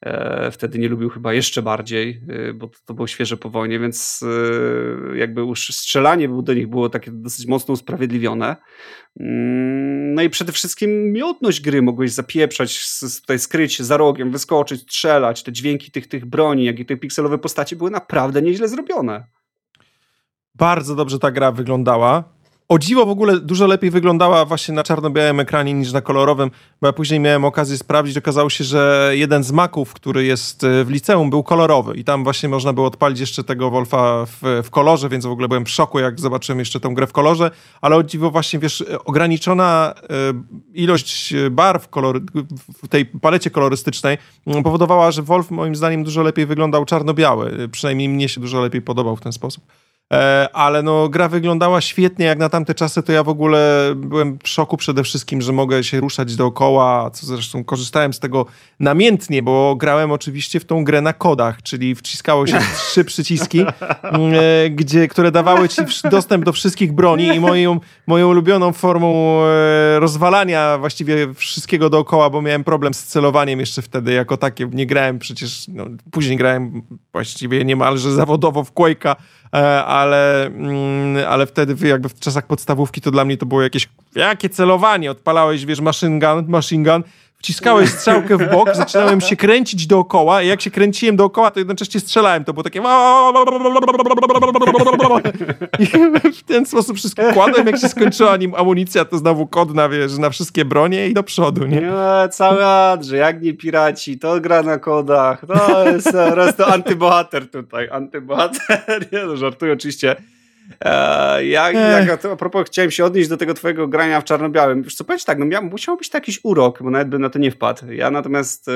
E, wtedy nie lubił chyba jeszcze bardziej, bo to, to było świeże po wojnie, więc jakby już strzelanie do nich było takie dosyć mocno usprawiedliwione. Mm, no i przede wszystkim miodność gry mogłeś zapieprzać, tutaj skryć za rogiem, wyskoczyć, strzelać. Te dźwięki tych, tych broni, jak i te pikselowe postacie były naprawdę nieźle zrobione. Bardzo dobrze ta gra wyglądała. O dziwo w ogóle dużo lepiej wyglądała właśnie na czarno-białym ekranie niż na kolorowym, bo ja później miałem okazję sprawdzić, okazało się, że jeden z maków, który jest e, w liceum, był kolorowy i tam właśnie można było odpalić jeszcze tego Wolfa w, w kolorze, więc w ogóle byłem w szoku, jak zobaczyłem jeszcze tę grę w kolorze, ale o dziwo właśnie, wiesz, ograniczona e, ilość barw kolor, w tej palecie kolorystycznej powodowała, że Wolf moim zdaniem dużo lepiej wyglądał czarno-biały, przynajmniej mnie się dużo lepiej podobał w ten sposób. E, ale no gra wyglądała świetnie jak na tamte czasy, to ja w ogóle byłem w szoku przede wszystkim, że mogę się ruszać dookoła, co zresztą korzystałem z tego namiętnie, bo grałem oczywiście w tą grę na kodach, czyli wciskało się trzy przyciski, mm, e, gdzie, które dawały ci dostęp do wszystkich broni i moją, moją ulubioną formą e, rozwalania właściwie wszystkiego dookoła, bo miałem problem z celowaniem jeszcze wtedy. Jako takie, nie grałem przecież, no, później grałem właściwie niemalże zawodowo w Quake'a, ale, mm, ale wtedy jakby w czasach podstawówki to dla mnie to było jakieś, jakie celowanie, odpalałeś, wiesz, machine gun, machine gun wciskałeś strzałkę w bok, zaczynałem się kręcić dookoła i jak się kręciłem dookoła, to jednocześnie strzelałem. To było takie... I w ten sposób wszystko kładłem. Jak się skończyła nim amunicja, to znowu kod na, wiesz, na wszystkie bronie i do przodu, nie? Nie, cały że jak nie piraci, to gra na kodach. To jest po prostu antybohater tutaj. Antybohater. Nie, no żartuję oczywiście. E, ja, jak, a propos, chciałem się odnieść do tego twojego grania w czarno-białym. Wiesz co, powiedz tak, no miał, musiał być to jakiś urok, bo nawet bym na to nie wpadł. Ja natomiast e,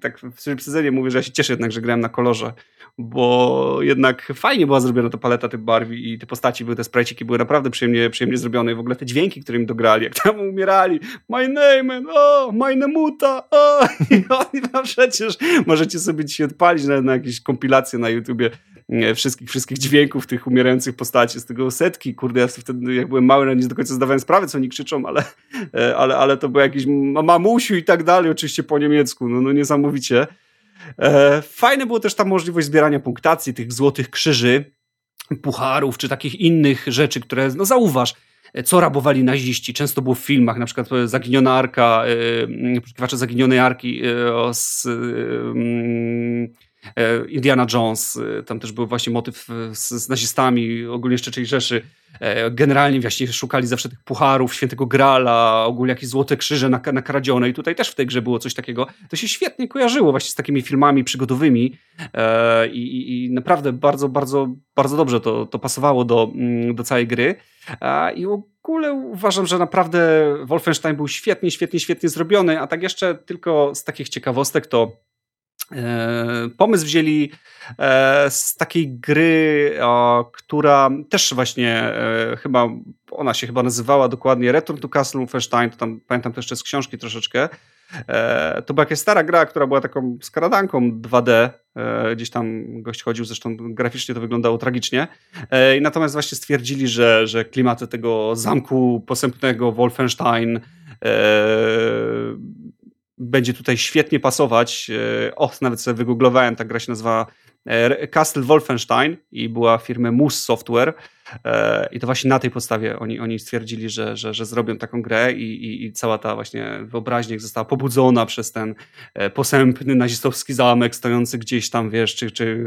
tak w przyprzedzenie mówię, że ja się cieszę jednak, że grałem na kolorze, bo jednak fajnie była zrobiona ta paleta tych barwi i te postaci, były te sprajciki, były naprawdę przyjemnie, przyjemnie zrobione i w ogóle te dźwięki, które im dograli, jak tam umierali, my name, oh, my namuta, oh. <laughs> i oni no przecież możecie sobie dzisiaj odpalić na, na jakieś kompilacje na YouTubie wszystkich, wszystkich dźwięków tych umierających postaci, z tego setki, kurde, ja wtedy jak byłem mały, nie do końca zdawałem sprawę, co oni krzyczą, ale, e, ale, ale to był jakiś mamusiu i tak dalej, oczywiście po niemiecku, no, no niesamowicie. E, fajne było też ta możliwość zbierania punktacji, tych złotych krzyży, pucharów, czy takich innych rzeczy, które, no zauważ, co rabowali naziści. Często było w filmach, na przykład Zaginiona Arka, poszukiwacze Zaginionej Arki z, E, Indiana Jones, e, tam też był właśnie motyw e, z, z nazistami, ogólnie jeszcze III Rzeszy. Generalnie właśnie szukali zawsze tych pucharów, świętego grala, ogólnie jakieś złote krzyże nakradzione i tutaj też w tej grze było coś takiego. To się świetnie kojarzyło właśnie z takimi filmami przygodowymi i, i, naprawdę bardzo, bardzo, bardzo dobrze to, to pasowało do, mm, do całej gry. I ogóle uważam, że naprawdę Wolfenstein był świetnie, świetnie, świetnie zrobiony, a tak jeszcze tylko z takich ciekawostek to E, pomysł wzięli e, z takiej gry, która też właśnie e, chyba, ona się chyba nazywała dokładnie Return to Castle Wolfenstein, to tam pamiętam też jeszcze z książki troszeczkę. To była jakaś stara gra, która była taką skradanką 2D, gdzieś tam gość chodził, zresztą graficznie to wyglądało tragicznie. Natomiast właśnie stwierdzili, że, że klimaty tego zamku posępnego Wolfenstein będzie tutaj świetnie pasować. E, o, nawet sobie wygooglowałem, ta gra się nazywa e, Castle Wolfenstein i była firmy Moose Software. E, I to właśnie na tej podstawie oni, oni stwierdzili, że, że, że zrobią taką grę i, i, i cała ta właśnie wyobraźnia została pobudzona przez ten e, posępny nazistowski zamek stojący gdzieś tam, wiesz, czy, czy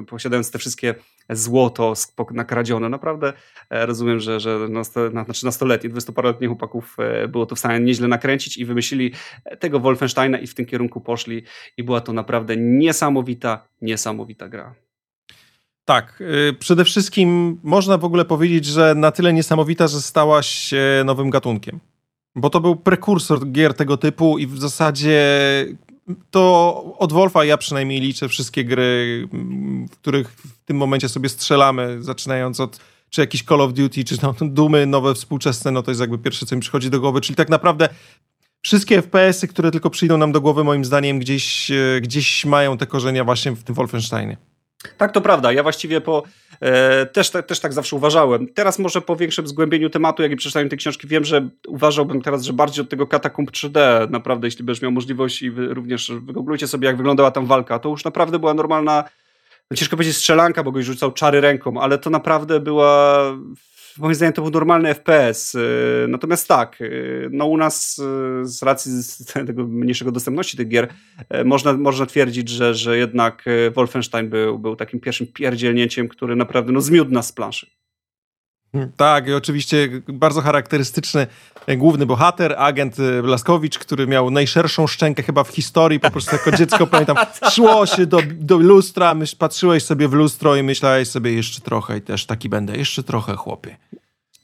e, posiadając te wszystkie złoto nakradzione. Naprawdę rozumiem, że, że na, znaczy nastoletni, dwudziestoparoletnich chłopaków było to w stanie nieźle nakręcić i wymyślili tego Wolfensteina i w tym kierunku poszli i była to naprawdę niesamowita, niesamowita gra. Tak, y, przede wszystkim można w ogóle powiedzieć, że na tyle niesamowita, że stałaś się nowym gatunkiem. Bo to był prekursor gier tego typu i w zasadzie to od Wolfa ja przynajmniej liczę wszystkie gry, w których w tym momencie sobie strzelamy, zaczynając od czy jakiś Call of Duty, czy no, Dumy nowe, współczesne, no to jest jakby pierwsze, co mi przychodzi do głowy, czyli tak naprawdę wszystkie FPS-y, które tylko przyjdą nam do głowy, moim zdaniem, gdzieś, e, gdzieś mają te korzenia właśnie w tym Wolfensteinie. Tak, to prawda. Ja właściwie po, e, też, te, też tak zawsze uważałem. Teraz może po większym zgłębieniu tematu, jak i przeczytałem te książki, wiem, że uważałbym teraz, że bardziej od tego katakumb 3D, naprawdę, jeśli będziesz miał możliwość i wy również wygooglujcie sobie, jak wyglądała tam walka, to już naprawdę była normalna, ciężko powiedzieć strzelanka, bo goś rzucał czary ręką, ale to naprawdę była moim zdaniem to był normalny FPS. Y, natomiast tak, y, no u nas y, z racji tego mniejszego dostępności tych gier można, można twierdzić, że, że jednak Wolfenstein był, był takim pierwszym pierdzielnięciem, który naprawdę no, zmiódł nas z planszy. Tak, i oczywiście bardzo charakterystyczny e, główny bohater, agent Blaskowicz, który miał najszerszą szczękę chyba w historii, po prostu jako dziecko <laughs> pamiętam, szło się do, do lustra, myśl, patrzyłeś sobie w lustro i myślałeś sobie jeszcze trochę i też taki będę, jeszcze trochę chłopie.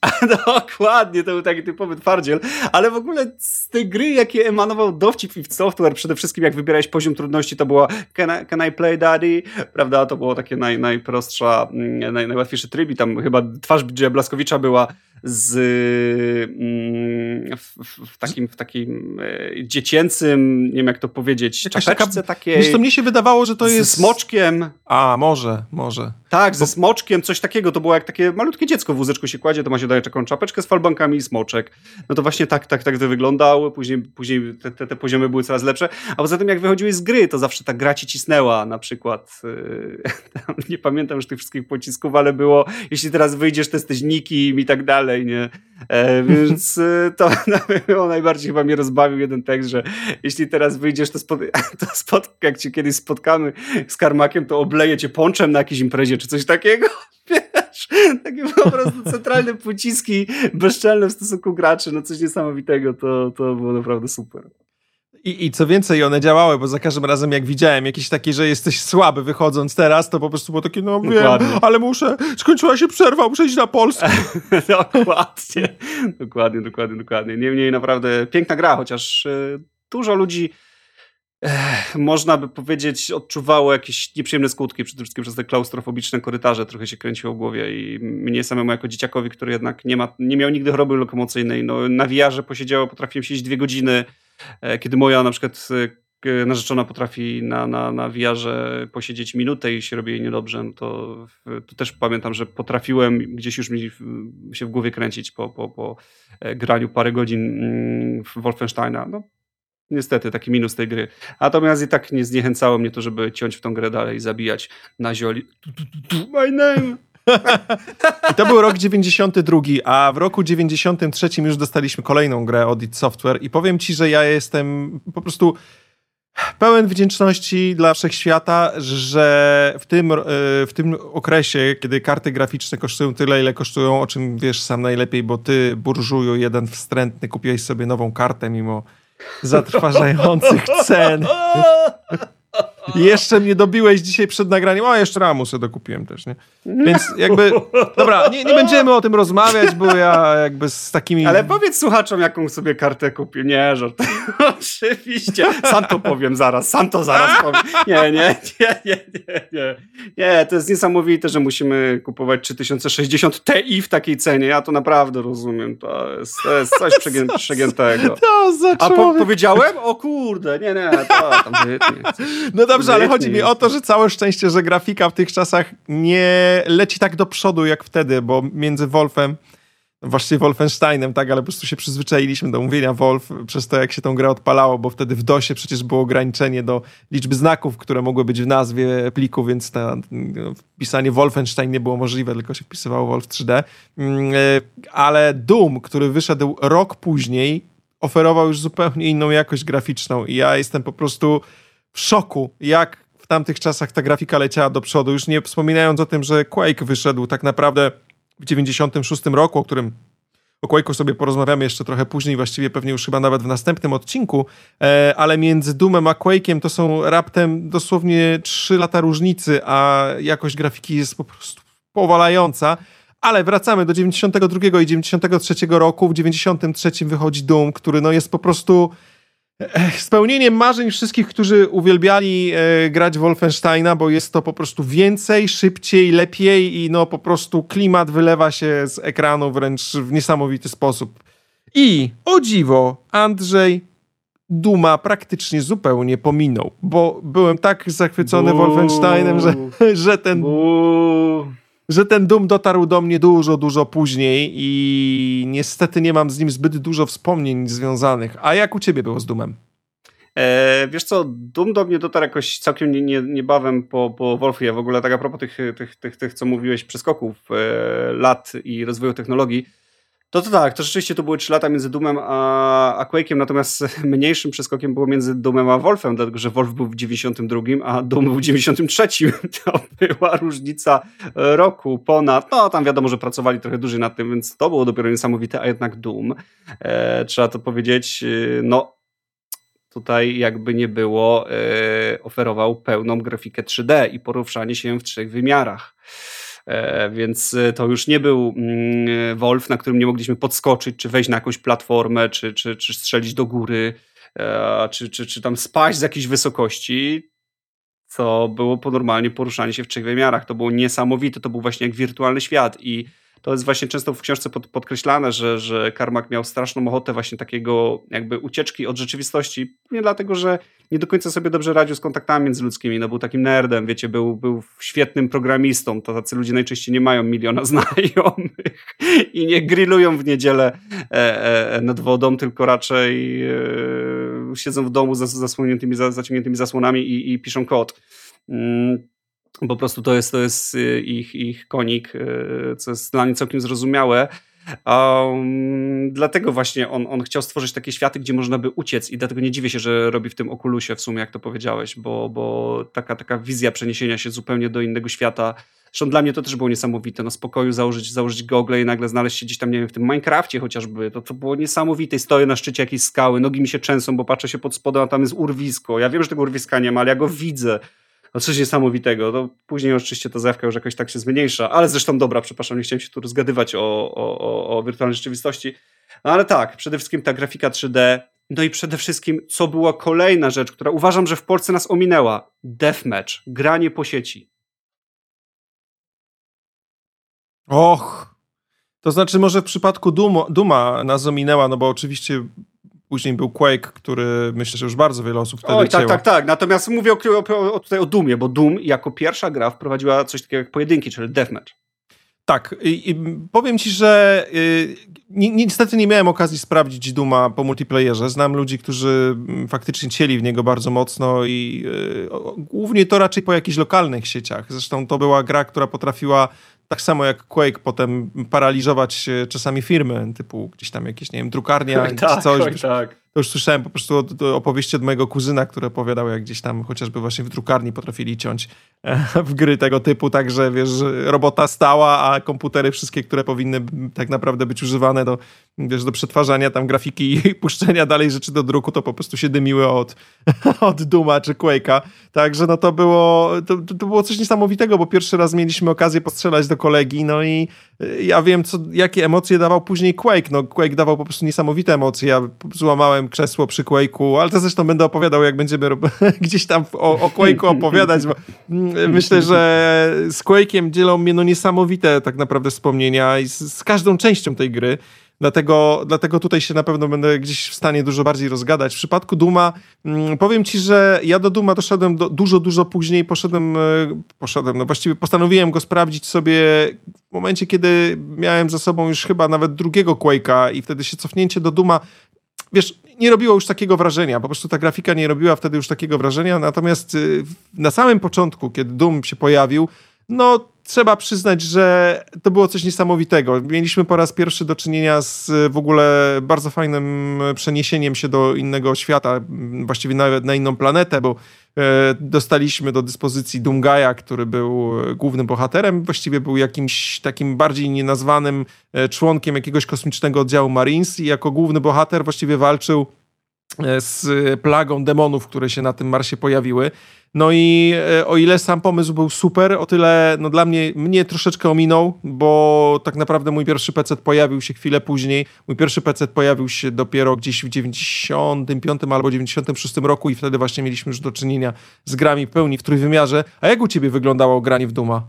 <laughs> Dokładnie, to był taki typowy twardziel, ale w ogóle z tej gry, jakie emanował dowcip i Software, przede wszystkim jak wybierałeś poziom trudności, to było can I, can I play daddy, prawda, to było takie naj, najprostsza, mm, naj, najłatwiejszy tryb i tam chyba twarz Blaskowicza była z mm, w, w, takim, w takim e, dziecięcym, nie wiem jak to powiedzieć, czapeczce takiej. Wiesz, to mnie się wydawało, że to jest... Z smoczkiem. A, może, może. Tak, ze smoczkiem, coś takiego, to było jak takie malutkie dziecko w wózeczku się kładzie, to ma się daje taką czapeczkę z falbankami i smoczek. No to właśnie tak, tak, tak to wyglądało, później, później te, te, te poziomy były coraz lepsze, a poza tym jak wychodziłeś z gry, to zawsze ta gra ci cisnęła, na przykład, <laughs> yy, nie pamiętam już tych wszystkich pocisków, ale było, jeśli teraz wyjdziesz, to jesteś nikim i tak dalej, nie? E, więc e, to <laughs> no, najbardziej chyba mnie rozbawił jeden tekst, że jeśli teraz wyjdziesz, to, spod, <laughs> to spot, jak cię kiedyś spotkamy z Karmakiem, to obleję cię ponczem na jakiejś imprezie, czy coś takiego. <laughs> Wiesz, takie po prostu centralne pociski bezczelne w stosunku graczy, no coś niesamowitego, to, to było naprawdę super. I, I co więcej, one działały, bo za każdym razem jak widziałem jakiś taki, że jesteś słaby wychodząc teraz, to po prostu było takie, no wiem, ale muszę, skończyła się przerwa, muszę iść na Polskę. <laughs> dokładnie, dokładnie, dokładnie, dokładnie. Niemniej naprawdę piękna gra, chociaż y, dużo ludzi Można by powiedzieć, odczuwało jakieś nieprzyjemne skutki, przede wszystkim przez te klaustrofobiczne korytarze, trochę się kręciło w głowie i mnie samemu jako dzieciakowi, który jednak nie, ma, nie miał nigdy choroby lokomocyjnej, no na wiarze posiedziało, potrafiłem siedzieć dwie godziny, e, kiedy moja na przykład e, narzeczona potrafi na, na, na wiarze posiedzieć minutę i się robi jej niedobrze, no to, to też pamiętam, że potrafiłem gdzieś już mi się w głowie kręcić po, po, po e, graniu parę godzin mm, w Wolfensteina. No, niestety taki minus tej gry. Natomiast i tak nie zniechęcało mnie to, żeby ciąć w tą grę dalej i zabijać na zioli. My name! <laughs> I to był rok 92, a w roku 93 już dostaliśmy kolejną grę od id Software i powiem ci, że ja jestem po prostu pełen wdzięczności dla wszechświata, że w tym, e, w tym okresie, kiedy karty graficzne kosztują tyle, ile kosztują, o czym wiesz sam najlepiej, bo ty, burżuju, jeden wstrętny, kupiłeś sobie nową kartę mimo zatrważających cen. <laughs> Jeszcze mnie dobiłeś dzisiaj przed nagraniem. O, jeszcze Ramusę dokupiłem też, nie? Więc jakby, dobra, nie, nie będziemy o tym rozmawiać, bo ja jakby z takimi... Ale powiedz słuchaczom, jaką sobie kartę kupił. Nie, żart. <laughs> Oczywiście. Sam to powiem zaraz, sam to zaraz powiem. Nie, nie, nie, nie, nie, nie. Nie, to jest niesamowite, że musimy kupować 3060 Ti w takiej cenie. Ja to naprawdę rozumiem. To jest, to jest coś przegię <laughs> przegiętego. A po powiedziałem? O kurde, nie, nie, to tam wytnie. No dobrze, ale chodzi mi o to, że całe szczęście, że grafika w tych czasach nie leci tak do przodu jak wtedy, bo między Wolfem, właściwie Wolfensteinem, tak, ale po prostu się przyzwyczailiśmy do mówienia Wolf przez to, jak się tą grę odpalało, bo wtedy w DOSie przecież było ograniczenie do liczby znaków, które mogły być w nazwie pliku, więc ta, no, wpisanie Wolfenstein nie było możliwe, tylko się wpisywało Wolf 3D. Mm, e, ale Doom, który wyszedł rok później, oferował już zupełnie inną jakość graficzną i ja jestem po prostu w szoku, jak w tamtych czasach ta grafika leciała do przodu. Już nie wspominając o tym, że Quake wyszedł tak naprawdę w 96 roku, o którym o Quake'u sobie porozmawiamy jeszcze trochę później, właściwie pewnie już chyba nawet w następnym odcinku, e, ale między Doomem a Quake'iem to są raptem dosłownie 3 lata różnicy, a jakość grafiki jest po prostu powalająca. Ale wracamy do 92 i 93 roku. W 93 wychodzi Doom, który no jest po prostu spełnieniem marzeń wszystkich, którzy uwielbiali e, grać Wolfensteina, bo jest to po prostu więcej, szybciej, lepiej i no po prostu klimat wylewa się z ekranu wręcz w niesamowity sposób. I o dziwo, Andrzej Duma praktycznie zupełnie pominął, bo byłem tak zachwycony Buu. Wolfensteinem, że, <laughs> że ten... Buu że ten Doom dotarł do mnie dużo, dużo później i niestety nie mam z nim zbyt dużo wspomnień związanych. A jak u ciebie było z Doomem? E, wiesz co, Doom do mnie dotarł jakoś całkiem nie, nie, niebawem po, po Wolfie. W ogóle tak a propos tych, tych, tych, tych co mówiłeś, przeskoków e, lat i rozwoju technologii, to, to tak, to rzeczywiście to były 3 lata między Doomem a, a natomiast <laughs> mniejszym przeskokiem było między Doomem a Wolfem, dlatego że Wolf był w 92, a Doom był w 93. <laughs> To była różnica roku ponad. No tam wiadomo, że pracowali trochę dłużej nad tym, więc to było dopiero niesamowite, a jednak Doom, e, trzeba to powiedzieć, e, no tutaj jakby nie było, e, oferował pełną grafikę 3D i poruszanie się w trzech wymiarach. E, więc e, to już nie był mm, Wolf, na którym nie mogliśmy podskoczyć, czy wejść na jakąś platformę, czy, czy, czy strzelić do góry, e, czy, czy, czy tam spaść z jakiejś wysokości. Co było po normalnie poruszanie się w trzech wymiarach. To było niesamowite, to był właśnie jak wirtualny świat i to jest właśnie często w książce pod, podkreślane, że, że Karmak miał straszną ochotę właśnie takiego jakby ucieczki od rzeczywistości, nie dlatego, że nie do końca sobie dobrze radził z kontaktami międzyludzkimi, no był takim nerdem, wiecie, był, był świetnym programistą, to tacy ludzie najczęściej nie mają miliona <laughs> znajomych i nie grillują w niedzielę e, e, nad wodą, tylko raczej e, siedzą w domu z zasłoniętymi, zaciągniętymi zasłonami i, i piszą kod. Mm po prostu to jest, to jest y, ich, ich konik, y, co jest dla mnie całkiem zrozumiałe. Um, dlatego właśnie on, on chciał stworzyć takie światy, gdzie można by uciec i dlatego nie dziwię się, że robi w tym okulusie w sumie, jak to powiedziałeś, bo, bo taka, taka wizja przeniesienia się zupełnie do innego świata, zresztą dla mnie to też było niesamowite, no spokoju założyć, założyć gogle i nagle znaleźć się gdzieś tam, nie wiem, w tym Minecrafcie chociażby, to, to było niesamowite, stoję na szczycie jakiejś skały, nogi mi się trzęsą, bo patrzę się pod spodem, a tam jest urwisko, ja wiem, że tego urwiska nie ma, ale ja go widzę, no coś niesamowitego. To później oczywiście ta zjawka już jakoś tak się zmniejsza, ale zresztą dobra, przepraszam, nie chciałem się tu rozgadywać o, o, o, o wirtualnej rzeczywistości. No ale tak, przede wszystkim ta grafika 3D, no i przede wszystkim, co była kolejna rzecz, która uważam, że w Polsce nas ominęła. Deathmatch, granie po sieci. Och, to znaczy może w przypadku Duma, Duma nas ominęła, no bo oczywiście Później był Quake, który myślę, że już bardzo wiele osób wtedy Oj, tak, tak, tak. Natomiast mówię o, o, o, tutaj o Doomie, bo Doom jako pierwsza gra wprowadziła coś takiego jak pojedynki, czyli deathmatch. Tak, i, i powiem ci, że y, ni, niestety nie miałem okazji sprawdzić Duma po multiplayerze. Znam ludzi, którzy mm, faktycznie cieli w niego bardzo mocno i y, o, głównie to raczej po jakichś lokalnych sieciach. Zresztą to była gra, która potrafiła tak samo jak Quake potem paraliżować czasami firmy, typu gdzieś tam jakieś, nie wiem, drukarnia tak, coś. Tak. To już słyszałem po prostu opowieści od mojego kuzyna, który opowiadał, jak gdzieś tam chociażby właśnie w drukarni potrafili ciąć e, w gry tego typu, także wiesz, robota stała, a komputery wszystkie, które powinny tak naprawdę być używane do, wiesz, do przetwarzania tam grafiki i <laughs> puszczenia dalej rzeczy do druku, to po prostu się dymiły od, <laughs> od Duma czy Quake'a. Także no to było, to, to było coś niesamowitego, bo pierwszy raz mieliśmy okazję postrzelać do kolegi, no i ja wiem, co, jakie emocje dawał później Quake. No Quake dawał po prostu niesamowite emocje. Ja złamałem krzesło przy Quake'u, ale to zresztą będę opowiadał, jak będziemy <laughs> gdzieś tam o, o Quake'u opowiadać, bo mm, myślę, że z Quake'iem dzielą mnie no niesamowite tak naprawdę wspomnienia i z, z każdą częścią tej gry. Dlatego, dlatego tutaj się na pewno będę gdzieś w stanie dużo bardziej rozgadać. W przypadku Duma mm, powiem ci, że ja do Duma doszedłem do, dużo, dużo później. Poszedłem, e, poszedłem, no właściwie postanowiłem go sprawdzić sobie w momencie, kiedy miałem za sobą już chyba nawet drugiego Quake'a i wtedy się cofnięcie do Duma wiesz, nie robiło już takiego wrażenia. Po prostu ta grafika nie robiła wtedy już takiego wrażenia. Natomiast y, na samym początku, kiedy Doom się pojawił, no trzeba przyznać, że to było coś niesamowitego. Mieliśmy po raz pierwszy do czynienia z w ogóle bardzo fajnym przeniesieniem się do innego świata, właściwie nawet na inną planetę, bo e, dostaliśmy do dyspozycji Dungaja, który był głównym bohaterem, właściwie był jakimś takim bardziej nienazwanym e, członkiem jakiegoś kosmicznego oddziału Marines i jako główny bohater właściwie walczył z plagą demonów, które się na tym Marsie pojawiły. No i e, o ile sam pomysł był super, o tyle no dla mnie, mnie troszeczkę ominął, bo tak naprawdę mój pierwszy PC pojawił się chwilę później. Mój pierwszy PC pojawił się dopiero gdzieś w 95 albo 96 roku i wtedy właśnie mieliśmy już do czynienia z grami w pełni w trójwymiarze. A jak u ciebie wyglądało granie w Duma?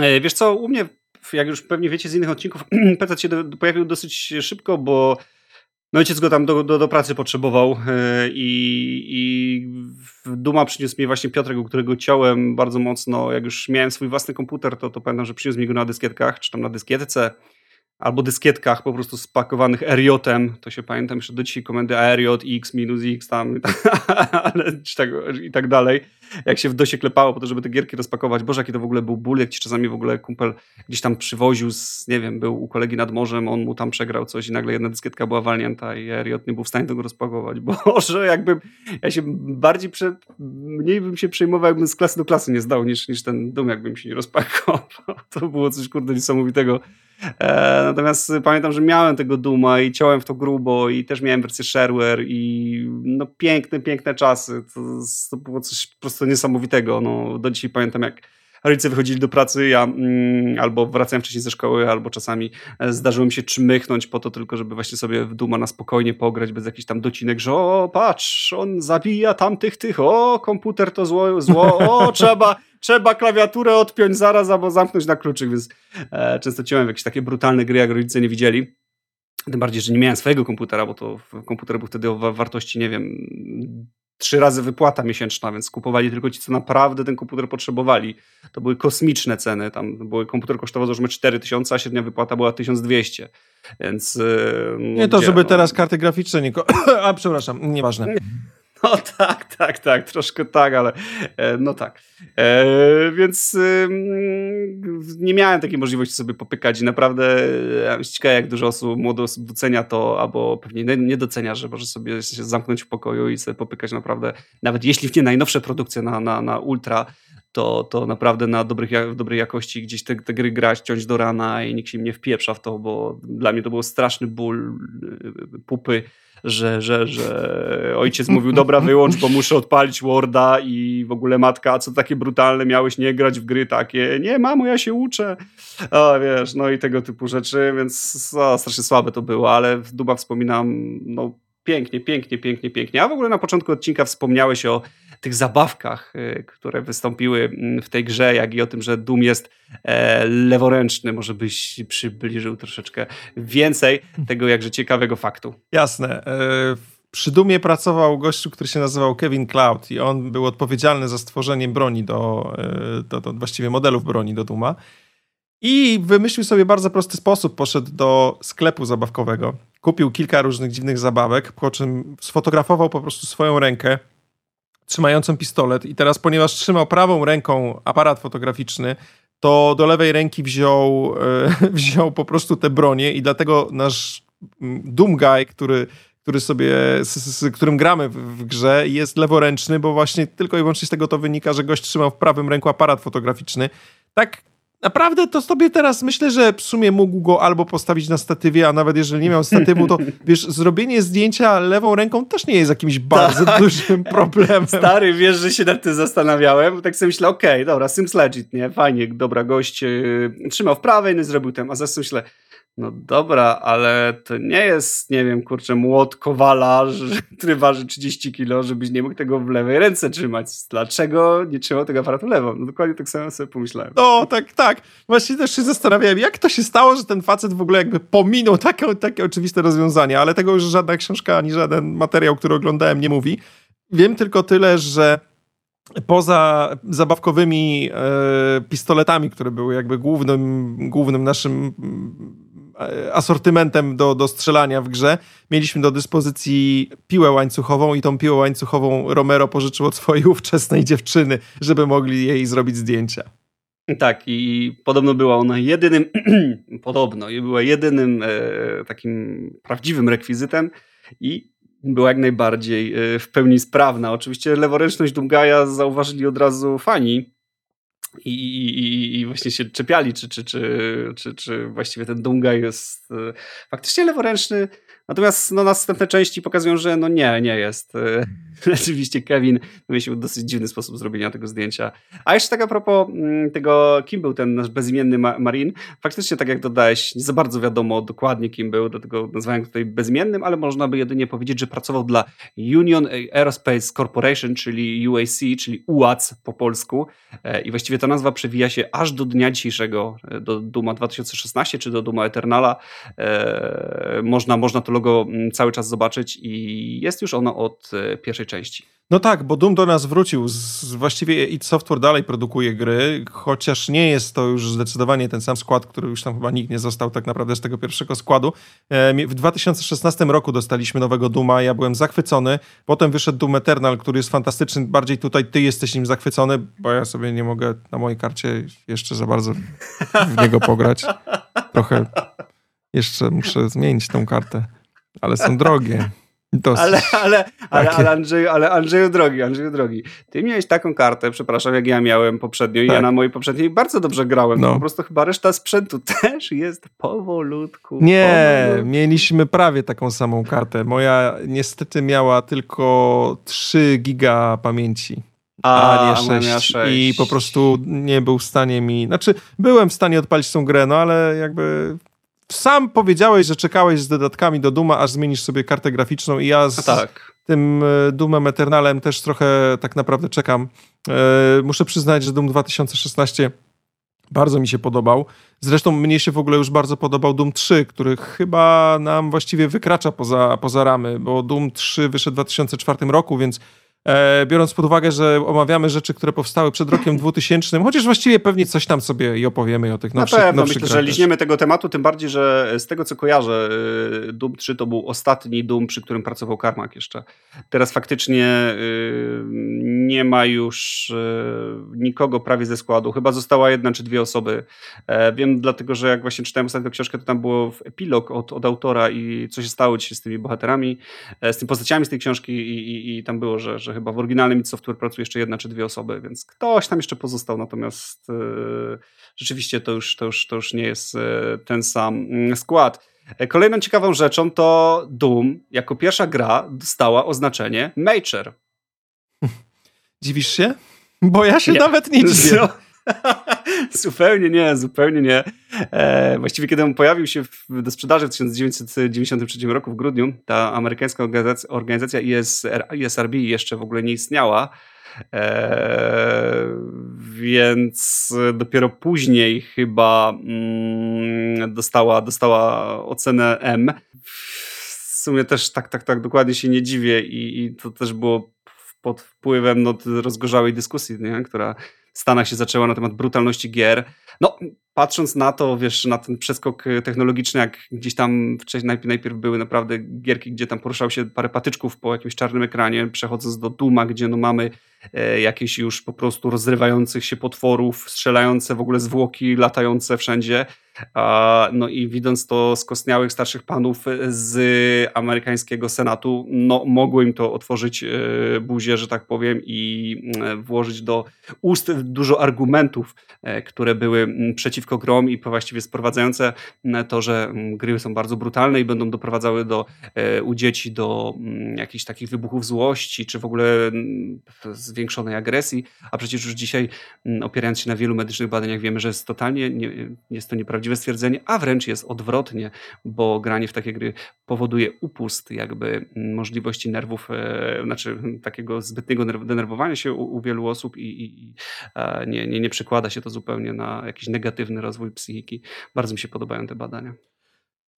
E, wiesz co, u mnie, jak już pewnie wiecie z innych odcinków, <clears throat> PC się do, pojawił dosyć szybko, bo no ojciec go tam do, do, do pracy potrzebował e, i, i Duma przyniósł mi właśnie Piotrek, u którego ciąłem bardzo mocno. Jak już miałem swój własny komputer, to, to pamiętam, że przyniósł mi go na dyskietkach, czy tam na dyskietce albo dyskietkach po prostu spakowanych RJ-em, to się pamiętam jeszcze do dzisiaj komendy RJ, X, minus X tam <laughs> ale, tak, i tak dalej, jak się w dosie klepało po to, żeby te gierki rozpakować. Boże, jaki to w ogóle był ból, jak ci czasami w ogóle kumpel gdzieś tam przywoził, z, nie wiem, był u kolegi nad morzem, on mu tam przegrał coś i nagle jedna dyskietka była walnięta i RJ nie był w stanie tego rozpakować. <laughs> Boże, jakbym, ja się bardziej, przed, mniej bym się przejmował, jakbym z klasy do klasy nie zdał, niż, niż ten dum, jakbym się nie rozpakował. <laughs> To było coś, kurde, niesamowitego. E, natomiast pamiętam, że miałem tego Duma i ciąłem w to grubo i też miałem wersję shareware i no piękne, piękne czasy. To, to było coś po prostu niesamowitego. No, do dzisiaj pamiętam, jak rodzice wychodzili do pracy, ja mm, albo wracałem wcześniej ze szkoły, albo czasami e, zdarzyło mi się czmychnąć po to tylko, żeby właśnie sobie w Duma na spokojnie pograć, bez jakichś tam docinek, że o, patrz, on zabija tamtych tych, o, komputer to zło, zło o, <laughs> trzeba trzeba klawiaturę odpiąć zaraz albo zamknąć na kluczyk, więc e, często ciąłem jakieś takie brutalne gry, jak rodzice nie widzieli. Tym bardziej, że nie miałem swojego komputera, bo to komputer był wtedy o wartości, nie wiem, trzy razy wypłata miesięczna, więc kupowali tylko ci, co naprawdę ten komputer potrzebowali. To były kosmiczne ceny. Tam były, komputer kosztował załóżmy 4000, a średnia wypłata była 1200. Więc. E, no, nie to, gdzie, żeby no... teraz karty graficzne nie. <coughs> a przepraszam, nieważne. No tak, tak, tak, troszkę tak, ale e, no tak. E, więc nie miałem takiej możliwości sobie popykać i naprawdę ja ciekawe, jak dużo osób, młodych osób docenia to, albo pewnie nie docenia, że może sobie się zamknąć w pokoju i sobie popykać naprawdę, nawet jeśli nie najnowsze produkcje na, na, na ultra, to, to naprawdę na dobrych, dobrej jakości gdzieś te, te, gry grać, ciąć do rana i nikt się nie wpieprza w to, bo dla mnie to był straszny ból y, pupy że, że, że ojciec mówił, dobra, wyłącz, bo muszę odpalić Worda i w ogóle matka, co takie brutalne, miałeś nie grać w gry takie, nie mamo, ja się uczę, a wiesz, no i tego typu rzeczy, więc o, strasznie słabe to było, ale w Duba wspominam, no pięknie, pięknie, pięknie, pięknie, a w ogóle na początku odcinka wspomniałeś o tych zabawkach, y, które wystąpiły mm, w tej grze, jak i o tym, że Doom jest e, leworęczny. Może byś przybliżył troszeczkę więcej tego jakże ciekawego faktu. Jasne. E, przy Dumie pracował gościu, który się nazywał Kevin Cloud i on był odpowiedzialny za stworzenie broni do, e, do, do właściwie modelów broni do Duma. I wymyślił sobie bardzo prosty sposób. Poszedł do sklepu zabawkowego, kupił kilka różnych dziwnych zabawek, po czym sfotografował po prostu swoją rękę, trzymającą pistolet i teraz, ponieważ trzymał prawą ręką aparat fotograficzny, to do lewej ręki wziął, e, <laughs> wziął po prostu te bronie i dlatego nasz mm, Doom Guy, który, który sobie, z, z którym gramy w, w, grze, jest leworęczny, bo właśnie tylko i wyłącznie z tego to wynika, że gość trzymał w prawym ręku aparat fotograficzny. Tak Naprawdę to sobie teraz myślę, że w sumie mógł go albo postawić na statywie, a nawet jeżeli nie miał statywu, to <laughs> wiesz, zrobienie zdjęcia lewą ręką też nie jest jakimś bardzo tak. dużym problemem. Stary, wiesz, że się nad tym zastanawiałem, tak sobie myślę, okej, okay, dobra, Sims Legit, nie, fajnie, dobra, gość yy, trzymał w prawej, no zrobił ten, a zaraz myślę, no dobra, ale to nie jest, nie wiem, kurczę, młot kowala, <laughs> który waży 30 kilo, żebyś nie mógł tego w lewej ręce trzymać. Dlaczego nie trzymał tego aparatu lewą? No dokładnie tak samo sobie pomyślałem. O, tak, tak. Właśnie też się zastanawiałem, jak to się stało, że ten facet w ogóle jakby pominął takie, takie oczywiste rozwiązanie, ale tego już żadna książka, ani żaden materiał, który oglądałem nie mówi. Wiem tylko tyle, że poza zabawkowymi e, pistoletami, które były jakby głównym, głównym naszym asortymentem do, do strzelania w grze. Mieliśmy do dyspozycji piłę łańcuchową i tą piłę łańcuchową Romero pożyczył od swojej ówczesnej dziewczyny, żeby mogli jej zrobić zdjęcia. Tak, i podobno była ona jedynym, <clears throat> podobno, była jedynym e, takim prawdziwym rekwizytem i była jak najbardziej e, w pełni sprawna. Oczywiście leworęczność Dungaja zauważyli od razu fani, i, i, i właśnie się czepiali, czy, czy, czy, czy, czy właściwie ten Dunga jest e, faktycznie leworęczny, Natomiast no, następne części pokazują, że no nie, nie jest. <laughs> Rzeczywiście Kevin wymyślił dosyć dziwny sposób zrobienia tego zdjęcia. A jeszcze tak a propos mm, tego, kim był ten nasz bezimienny Marin, faktycznie tak jak dodałeś, nie za bardzo wiadomo dokładnie kim był, dlatego nazwałem go tutaj bezimiennym, ale można by jedynie powiedzieć, że pracował dla Union Aerospace Corporation, czyli UAC, czyli UAC po polsku e, i właściwie ta nazwa przewija się aż do dnia dzisiejszego, e, do Duma 2016 czy do Duma Eternala. E, można, można to logo mm, cały czas zobaczyć i jest już ono od pierwszej części. No tak, bo Doom do nas wrócił. Z, właściwie id Software dalej produkuje gry, chociaż nie jest to już zdecydowanie ten sam skład, który już tam chyba nikt nie został tak naprawdę z tego pierwszego składu. E, w 2016 roku dostaliśmy nowego Duma, ja byłem zachwycony. Potem wyszedł Doom Eternal, który jest fantastyczny. Bardziej tutaj ty jesteś nim zachwycony, bo ja sobie nie mogę na mojej karcie jeszcze za bardzo w niego pograć. Trochę jeszcze muszę zmienić tą kartę, ale są drogie. Dosyć. <laughs> Ale, ale, ale, ale, Andrzeju, ale Andrzeju drogi, Andrzeju drogi. Ty miałeś taką kartę, przepraszam, jak ja miałem poprzednio i tak. ja na mojej poprzedniej bardzo dobrze grałem. No. Po prostu chyba reszta sprzętu <laughs> też jest powolutku. Nie, powolutku. mieliśmy prawie taką samą kartę. Moja niestety miała tylko 3 giga pamięci. A, a nie 6. 6. I po prostu nie był w stanie mi. Znaczy, byłem w stanie odpalić tą grę, no ale jakby sam powiedziałeś, że czekałeś z dodatkami do Duma, aż zmienisz sobie kartę graficzną i ja z tak. tym e, Doomem Eternalem też trochę tak naprawdę czekam. E, muszę przyznać, że Doom 2016 bardzo mi się podobał. Zresztą mnie się w ogóle już bardzo podobał Doom 3, który chyba nam właściwie wykracza poza, poza ramy, bo Doom 3 wyszedł w 2004 roku, więc biorąc pod uwagę, że omawiamy rzeczy, które powstały przed rokiem 2000, chociaż właściwie pewnie coś tam sobie i opowiemy o tych nowszych Na pewno, myślę, że liźniemy tego tematu, tym bardziej, że z tego co kojarzę, y, Doom 3 to był ostatni Doom, przy którym pracował Carmack jeszcze. Teraz faktycznie y, nie ma już y, nikogo prawie ze składu, chyba została jedna czy dwie osoby. E, wiem dlatego, że jak właśnie czytałem ostatnią książkę, to tam było w epilog od, od autora i co się stało dzisiaj z tymi bohaterami, e, z tymi postaciami z tej książki i, i, i tam było, że, że chyba w oryginalnym id Software pracuje jeszcze jedna czy dwie osoby, więc ktoś tam jeszcze pozostał, natomiast yy, rzeczywiście to już, to, już, to już nie jest yy, ten sam mm, skład. E, kolejną ciekawą rzeczą to Doom jako pierwsza gra dostała oznaczenie Major. <laughs> Dziwisz się? Bo ja się nie. nawet nie <laughs> dziwię. No. <laughs> zupełnie nie, zupełnie nie. E, właściwie kiedy on pojawił się w, do sprzedaży w 1993 roku w grudniu, ta amerykańska organizacja, ISR, ISRB jeszcze w ogóle nie istniała. E, więc dopiero później chyba mm, dostała, dostała ocenę M. W sumie też tak, tak, tak dokładnie się nie dziwię i, i to też było pod wpływem no, rozgorzałej dyskusji, nie? która Stanach się zaczęła na temat brutalności gier. No, patrząc na to, wiesz, na ten przeskok technologiczny, jak gdzieś tam wcześniej najpierw, najpierw były naprawdę gierki, gdzie tam poruszał się parę patyczków po jakimś czarnym ekranie, przechodząc do Duma, gdzie no mamy e, jakieś już po prostu rozrywających się potworów, strzelające w ogóle zwłoki, latające wszędzie. No i widząc to skostniałych starszych panów z amerykańskiego senatu, no mogło im to otworzyć e, buzię, że tak powiem, i e, włożyć do ust dużo argumentów, e, które były przeciwko grom i właściwie sprowadzające to, że gry są bardzo brutalne i będą doprowadzały do, u dzieci do jakichś takich wybuchów złości, czy w ogóle zwiększonej agresji, a przecież już dzisiaj opierając się na wielu medycznych badaniach wiemy, że jest totalnie, nie, jest to nieprawdziwe prawdziwe stwierdzenie, a wręcz jest odwrotnie, bo granie w takie gry powoduje upust jakby możliwości nerwów, e, znaczy takiego zbytniego denerwowania się u, u wielu osób i, i e, nie, nie, nie przekłada się to zupełnie na jakiś negatywny rozwój psychiki. Bardzo mi się podobają te badania.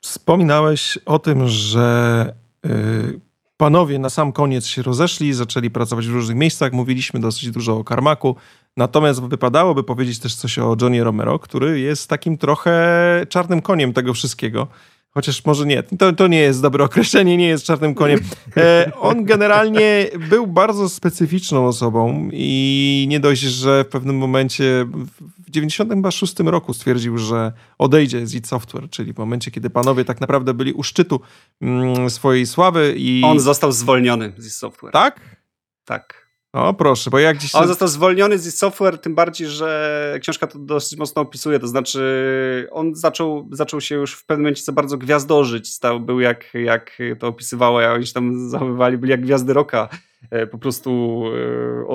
Wspominałeś o tym, że y, panowie na sam koniec się rozeszli, zaczęli pracować w różnych miejscach. Mówiliśmy dosyć dużo o Karmaku. Natomiast wypadałoby powiedzieć też coś o Johnny Romero, który jest takim trochę czarnym koniem tego wszystkiego. Chociaż może nie, to, to nie jest dobre określenie, nie jest czarnym koniem. E, on generalnie był bardzo specyficzną osobą i nie dość, że w pewnym momencie 96 roku stwierdził, że odejdzie z id Software, czyli w momencie, kiedy panowie tak naprawdę byli u szczytu mm, swojej sławy i... On został zwolniony z id Software. Tak? Tak. O, proszę, bo jak dziś... On został zwolniony z software, tym bardziej, że książka to dosyć mocno opisuje, to znaczy on zaczął, zaczął się już w pewnym momencie za bardzo gwiazdożyć, stał, był jak, jak to opisywało, a oni się tam zachowywali, byli jak gwiazdy roka, e, po prostu e,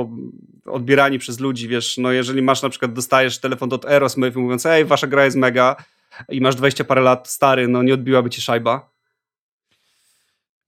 odbierani przez ludzi, wiesz, no jeżeli masz na przykład, dostajesz telefon od Aerosmith mówiąc, ej, wasza gra jest mega i masz 20 parę lat stary, no nie odbiłaby ci szajba,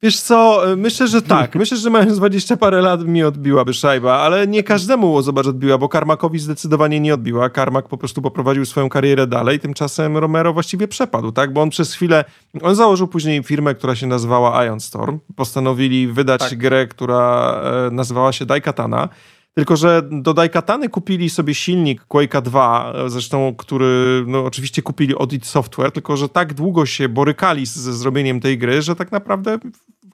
Wiesz co, myślę, że tak. <laughs> Myślę, że mając 20 parę lat mi odbiłaby szajba, ale nie każdemu, zobacz, odbiła, bo Karmakowi zdecydowanie nie odbiła. Karmak po prostu poprowadził swoją karierę dalej, tymczasem Romero właściwie przepadł, tak? Bo on przez chwilę, on założył później firmę, która się nazywała Ion Storm. Postanowili wydać tak. grę, która e, nazywała się Daikatana. Tylko, że do Daikatany kupili sobie silnik Quake'a 2, zresztą, który no, oczywiście kupili od id Software, tylko, że tak długo się borykali ze zrobieniem tej gry, że tak naprawdę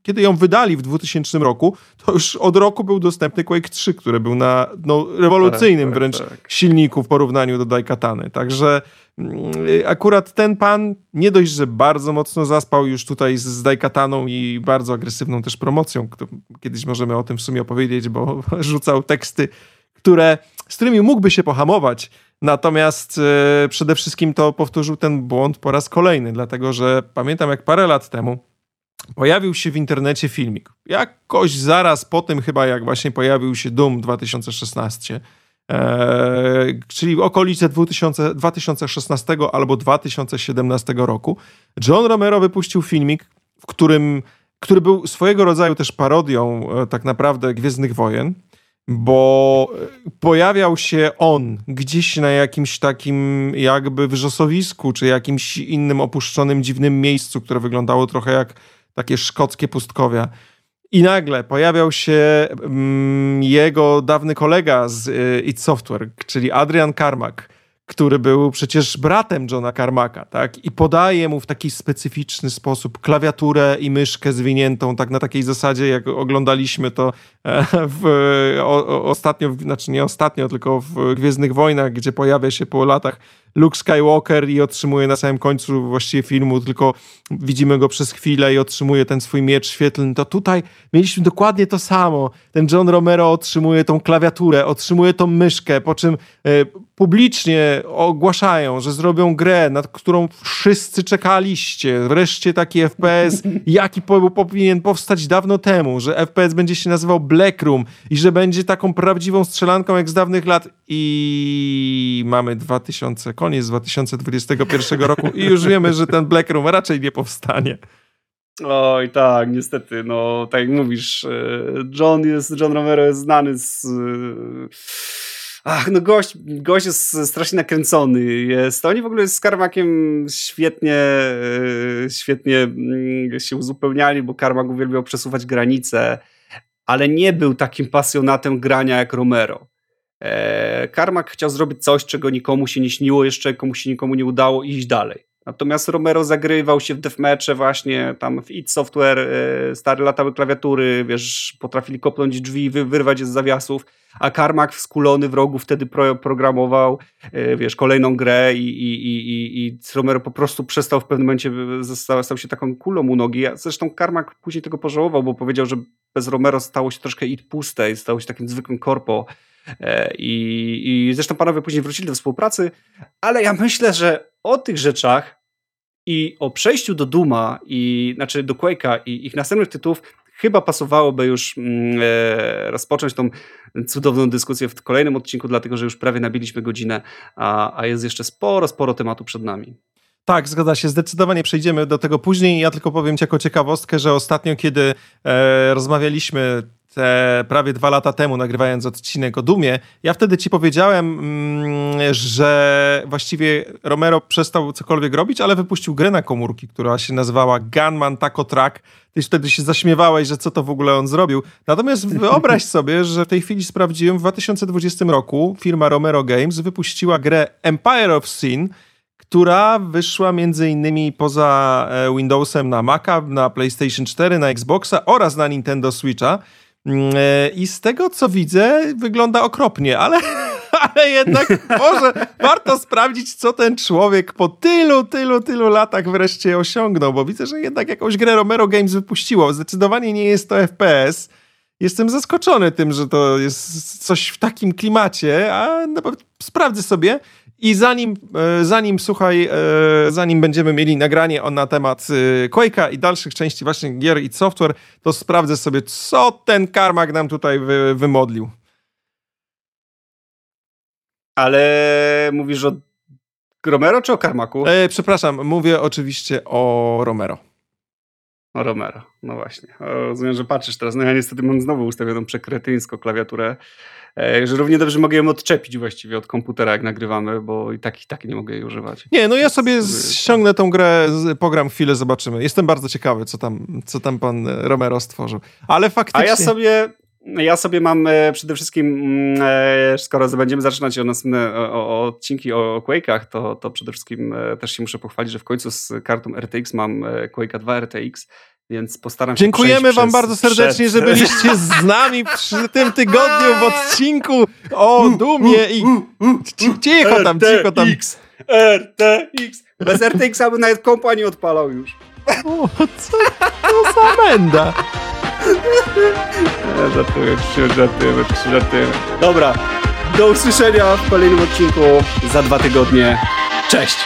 kiedy ją wydali w 2000 roku, to już od roku był dostępny Quake 3, który był na no, rewolucyjnym tak, tak, wręcz tak. silniku w porównaniu do Daikatany. Także mm, akurat ten pan nie dość, że bardzo mocno zaspał już tutaj z, Daikataną i bardzo agresywną też promocją. Kiedyś możemy o tym w sumie opowiedzieć, bo <laughs> rzucał teksty, które, z którymi mógłby się pohamować, Natomiast e, przede wszystkim to powtórzył ten błąd po raz kolejny, dlatego że pamiętam jak parę lat temu pojawił się w internecie filmik. Jakoś zaraz po tym chyba, jak właśnie pojawił się Doom 2016, e, czyli okolice 2000, 2016 albo 2017 roku, John Romero wypuścił filmik, w którym, który był swojego rodzaju też parodią e, tak naprawdę Gwiezdnych Wojen, bo pojawiał się on gdzieś na jakimś takim jakby wrzosowisku, czy jakimś innym opuszczonym, dziwnym miejscu, które wyglądało trochę jak takie szkockie pustkowia. I nagle pojawiał się mm, jego dawny kolega z y, id Software, czyli Adrian Carmack, który był przecież bratem Johna Carmacka, tak? I podaje mu w taki specyficzny sposób klawiaturę i myszkę zwiniętą, tak na takiej zasadzie, jak oglądaliśmy to e, w, o, ostatnio, znaczy nie ostatnio, tylko w Gwiezdnych Wojnach, gdzie pojawia się po latach Luke Skywalker i otrzymuje na samym końcu właściwie filmu, tylko widzimy go przez chwilę i otrzymuje ten swój miecz świetlny, to tutaj mieliśmy dokładnie to samo. Ten John Romero otrzymuje tą klawiaturę, otrzymuje tą myszkę, po czym e, publicznie ogłaszają, że zrobią grę, nad którą wszyscy czekaliście. Wreszcie taki FPS, <laughs> jaki powinien powstać dawno temu, że FPS będzie się nazywał Black Room i że będzie taką prawdziwą strzelanką jak z dawnych lat i mamy 2000, koniec 2021 roku i już wiemy, że ten Black Room raczej nie powstanie. Oj, tak, niestety, no, tak jak mówisz, e, John jest, John Romero jest znany z Ach, no gość, gość jest strasznie nakręcony. Jest. Oni w ogóle z Karmakiem świetnie, e, świetnie mm, się uzupełniali, bo Karmak uwielbiał przesuwać granice, ale nie był takim pasjonatem grania jak Romero. E, Karmak chciał zrobić coś, czego nikomu się nie śniło, jeszcze komuś się nikomu nie udało i iść dalej. Natomiast Romero zagrywał się w deathmatche właśnie, tam w id Software e, stare latały klawiatury, wiesz, potrafili kopnąć drzwi, wy, wyrwać je z zawiasów, a Carmack skulony w rogu wtedy pro, programował, e, wiesz, kolejną grę i, i, i, i Romero po prostu przestał w pewnym momencie, stał, stał się taką kulą u nogi. Zresztą Carmack później tego pożałował, bo powiedział, że bez Romero stało się troszkę id puste i stało się takim zwykłym korpo. E, I, I zresztą panowie później wrócili do współpracy, ale ja myślę, że o tych rzeczach i o przejściu do Duma, i, znaczy do Quake'a i ich następnych tytułów chyba pasowałoby już mm, e, rozpocząć tą cudowną dyskusję w kolejnym odcinku, dlatego że już prawie nabiliśmy godzinę, a, a jest jeszcze sporo, sporo tematu przed nami. Tak, zgadza się. Zdecydowanie przejdziemy do tego później. Ja tylko powiem Ci jako ciekawostkę, że ostatnio, kiedy e, rozmawialiśmy te prawie dwa lata temu, nagrywając odcinek o Dumie, ja wtedy ci powiedziałem, mm, że właściwie Romero przestał cokolwiek robić, ale wypuścił grę na komórki, która się nazywała Gunman Taco Track. Ty wtedy się zaśmiewałeś, że co to w ogóle on zrobił. Natomiast wyobraź <laughs> sobie, że w tej chwili sprawdziłem, w 2020 roku firma Romero Games wypuściła grę Empire of Sin, która wyszła między innymi poza e, Windowsem na Maca, na PlayStation 4, na Xboxa oraz na Nintendo Switcha. Mm, e, I z tego co widzę, wygląda okropnie, ale, <laughs> ale jednak <laughs> może warto sprawdzić, co ten człowiek po tylu, tylu, tylu latach wreszcie osiągnął, bo widzę, że jednak jakąś grę Romero Games wypuściło. Zdecydowanie nie jest to FPS. jestem zaskoczony tym, że to jest coś w takim klimacie, a no, sprawdzę sobie. I zanim, e, zanim słuchaj, e, zanim będziemy mieli nagranie na temat e, Quake'a i dalszych części właśnie gier i software, to sprawdzę sobie, co ten Karmak nam tutaj wy, wymodlił. Ale mówisz o Romero czy o Karmaku? E, przepraszam, mówię oczywiście o Romero. O Romero, no właśnie. O, rozumiem, że patrzysz teraz. No ja niestety mam znowu ustawioną przekretyńsko klawiaturę, że równie dobrze mogę ją odczepić właściwie od komputera, jak nagrywamy, bo i tak i tak nie mogę jej używać. Nie, no ja sobie ściągnę tą grę, pogram chwilę, zobaczymy. Jestem bardzo ciekawy, co tam, co tam pan Romero stworzył. Ale faktycznie... A ja sobie ja sobie mam e, przede wszystkim, mm, e, skoro będziemy zaczynać o następne o, o odcinki o Quake'ach, to, to przede wszystkim e, też się muszę pochwalić, że w końcu z kartą RTX mam Quake'a 2 RTX, więc postaram się Dziękujemy wam bardzo serdecznie, przed... że byliście z nami przy tym tygodniu w odcinku o Dumie i cicho tam, cicho tam. RTX. Bez RTX-a by nawet kompa nie odpalał już. O, co to za menda? Żartuję, żartujemy, żartujemy. Dobra, do usłyszenia w kolejnym odcinku za dwa tygodnie. Cześć!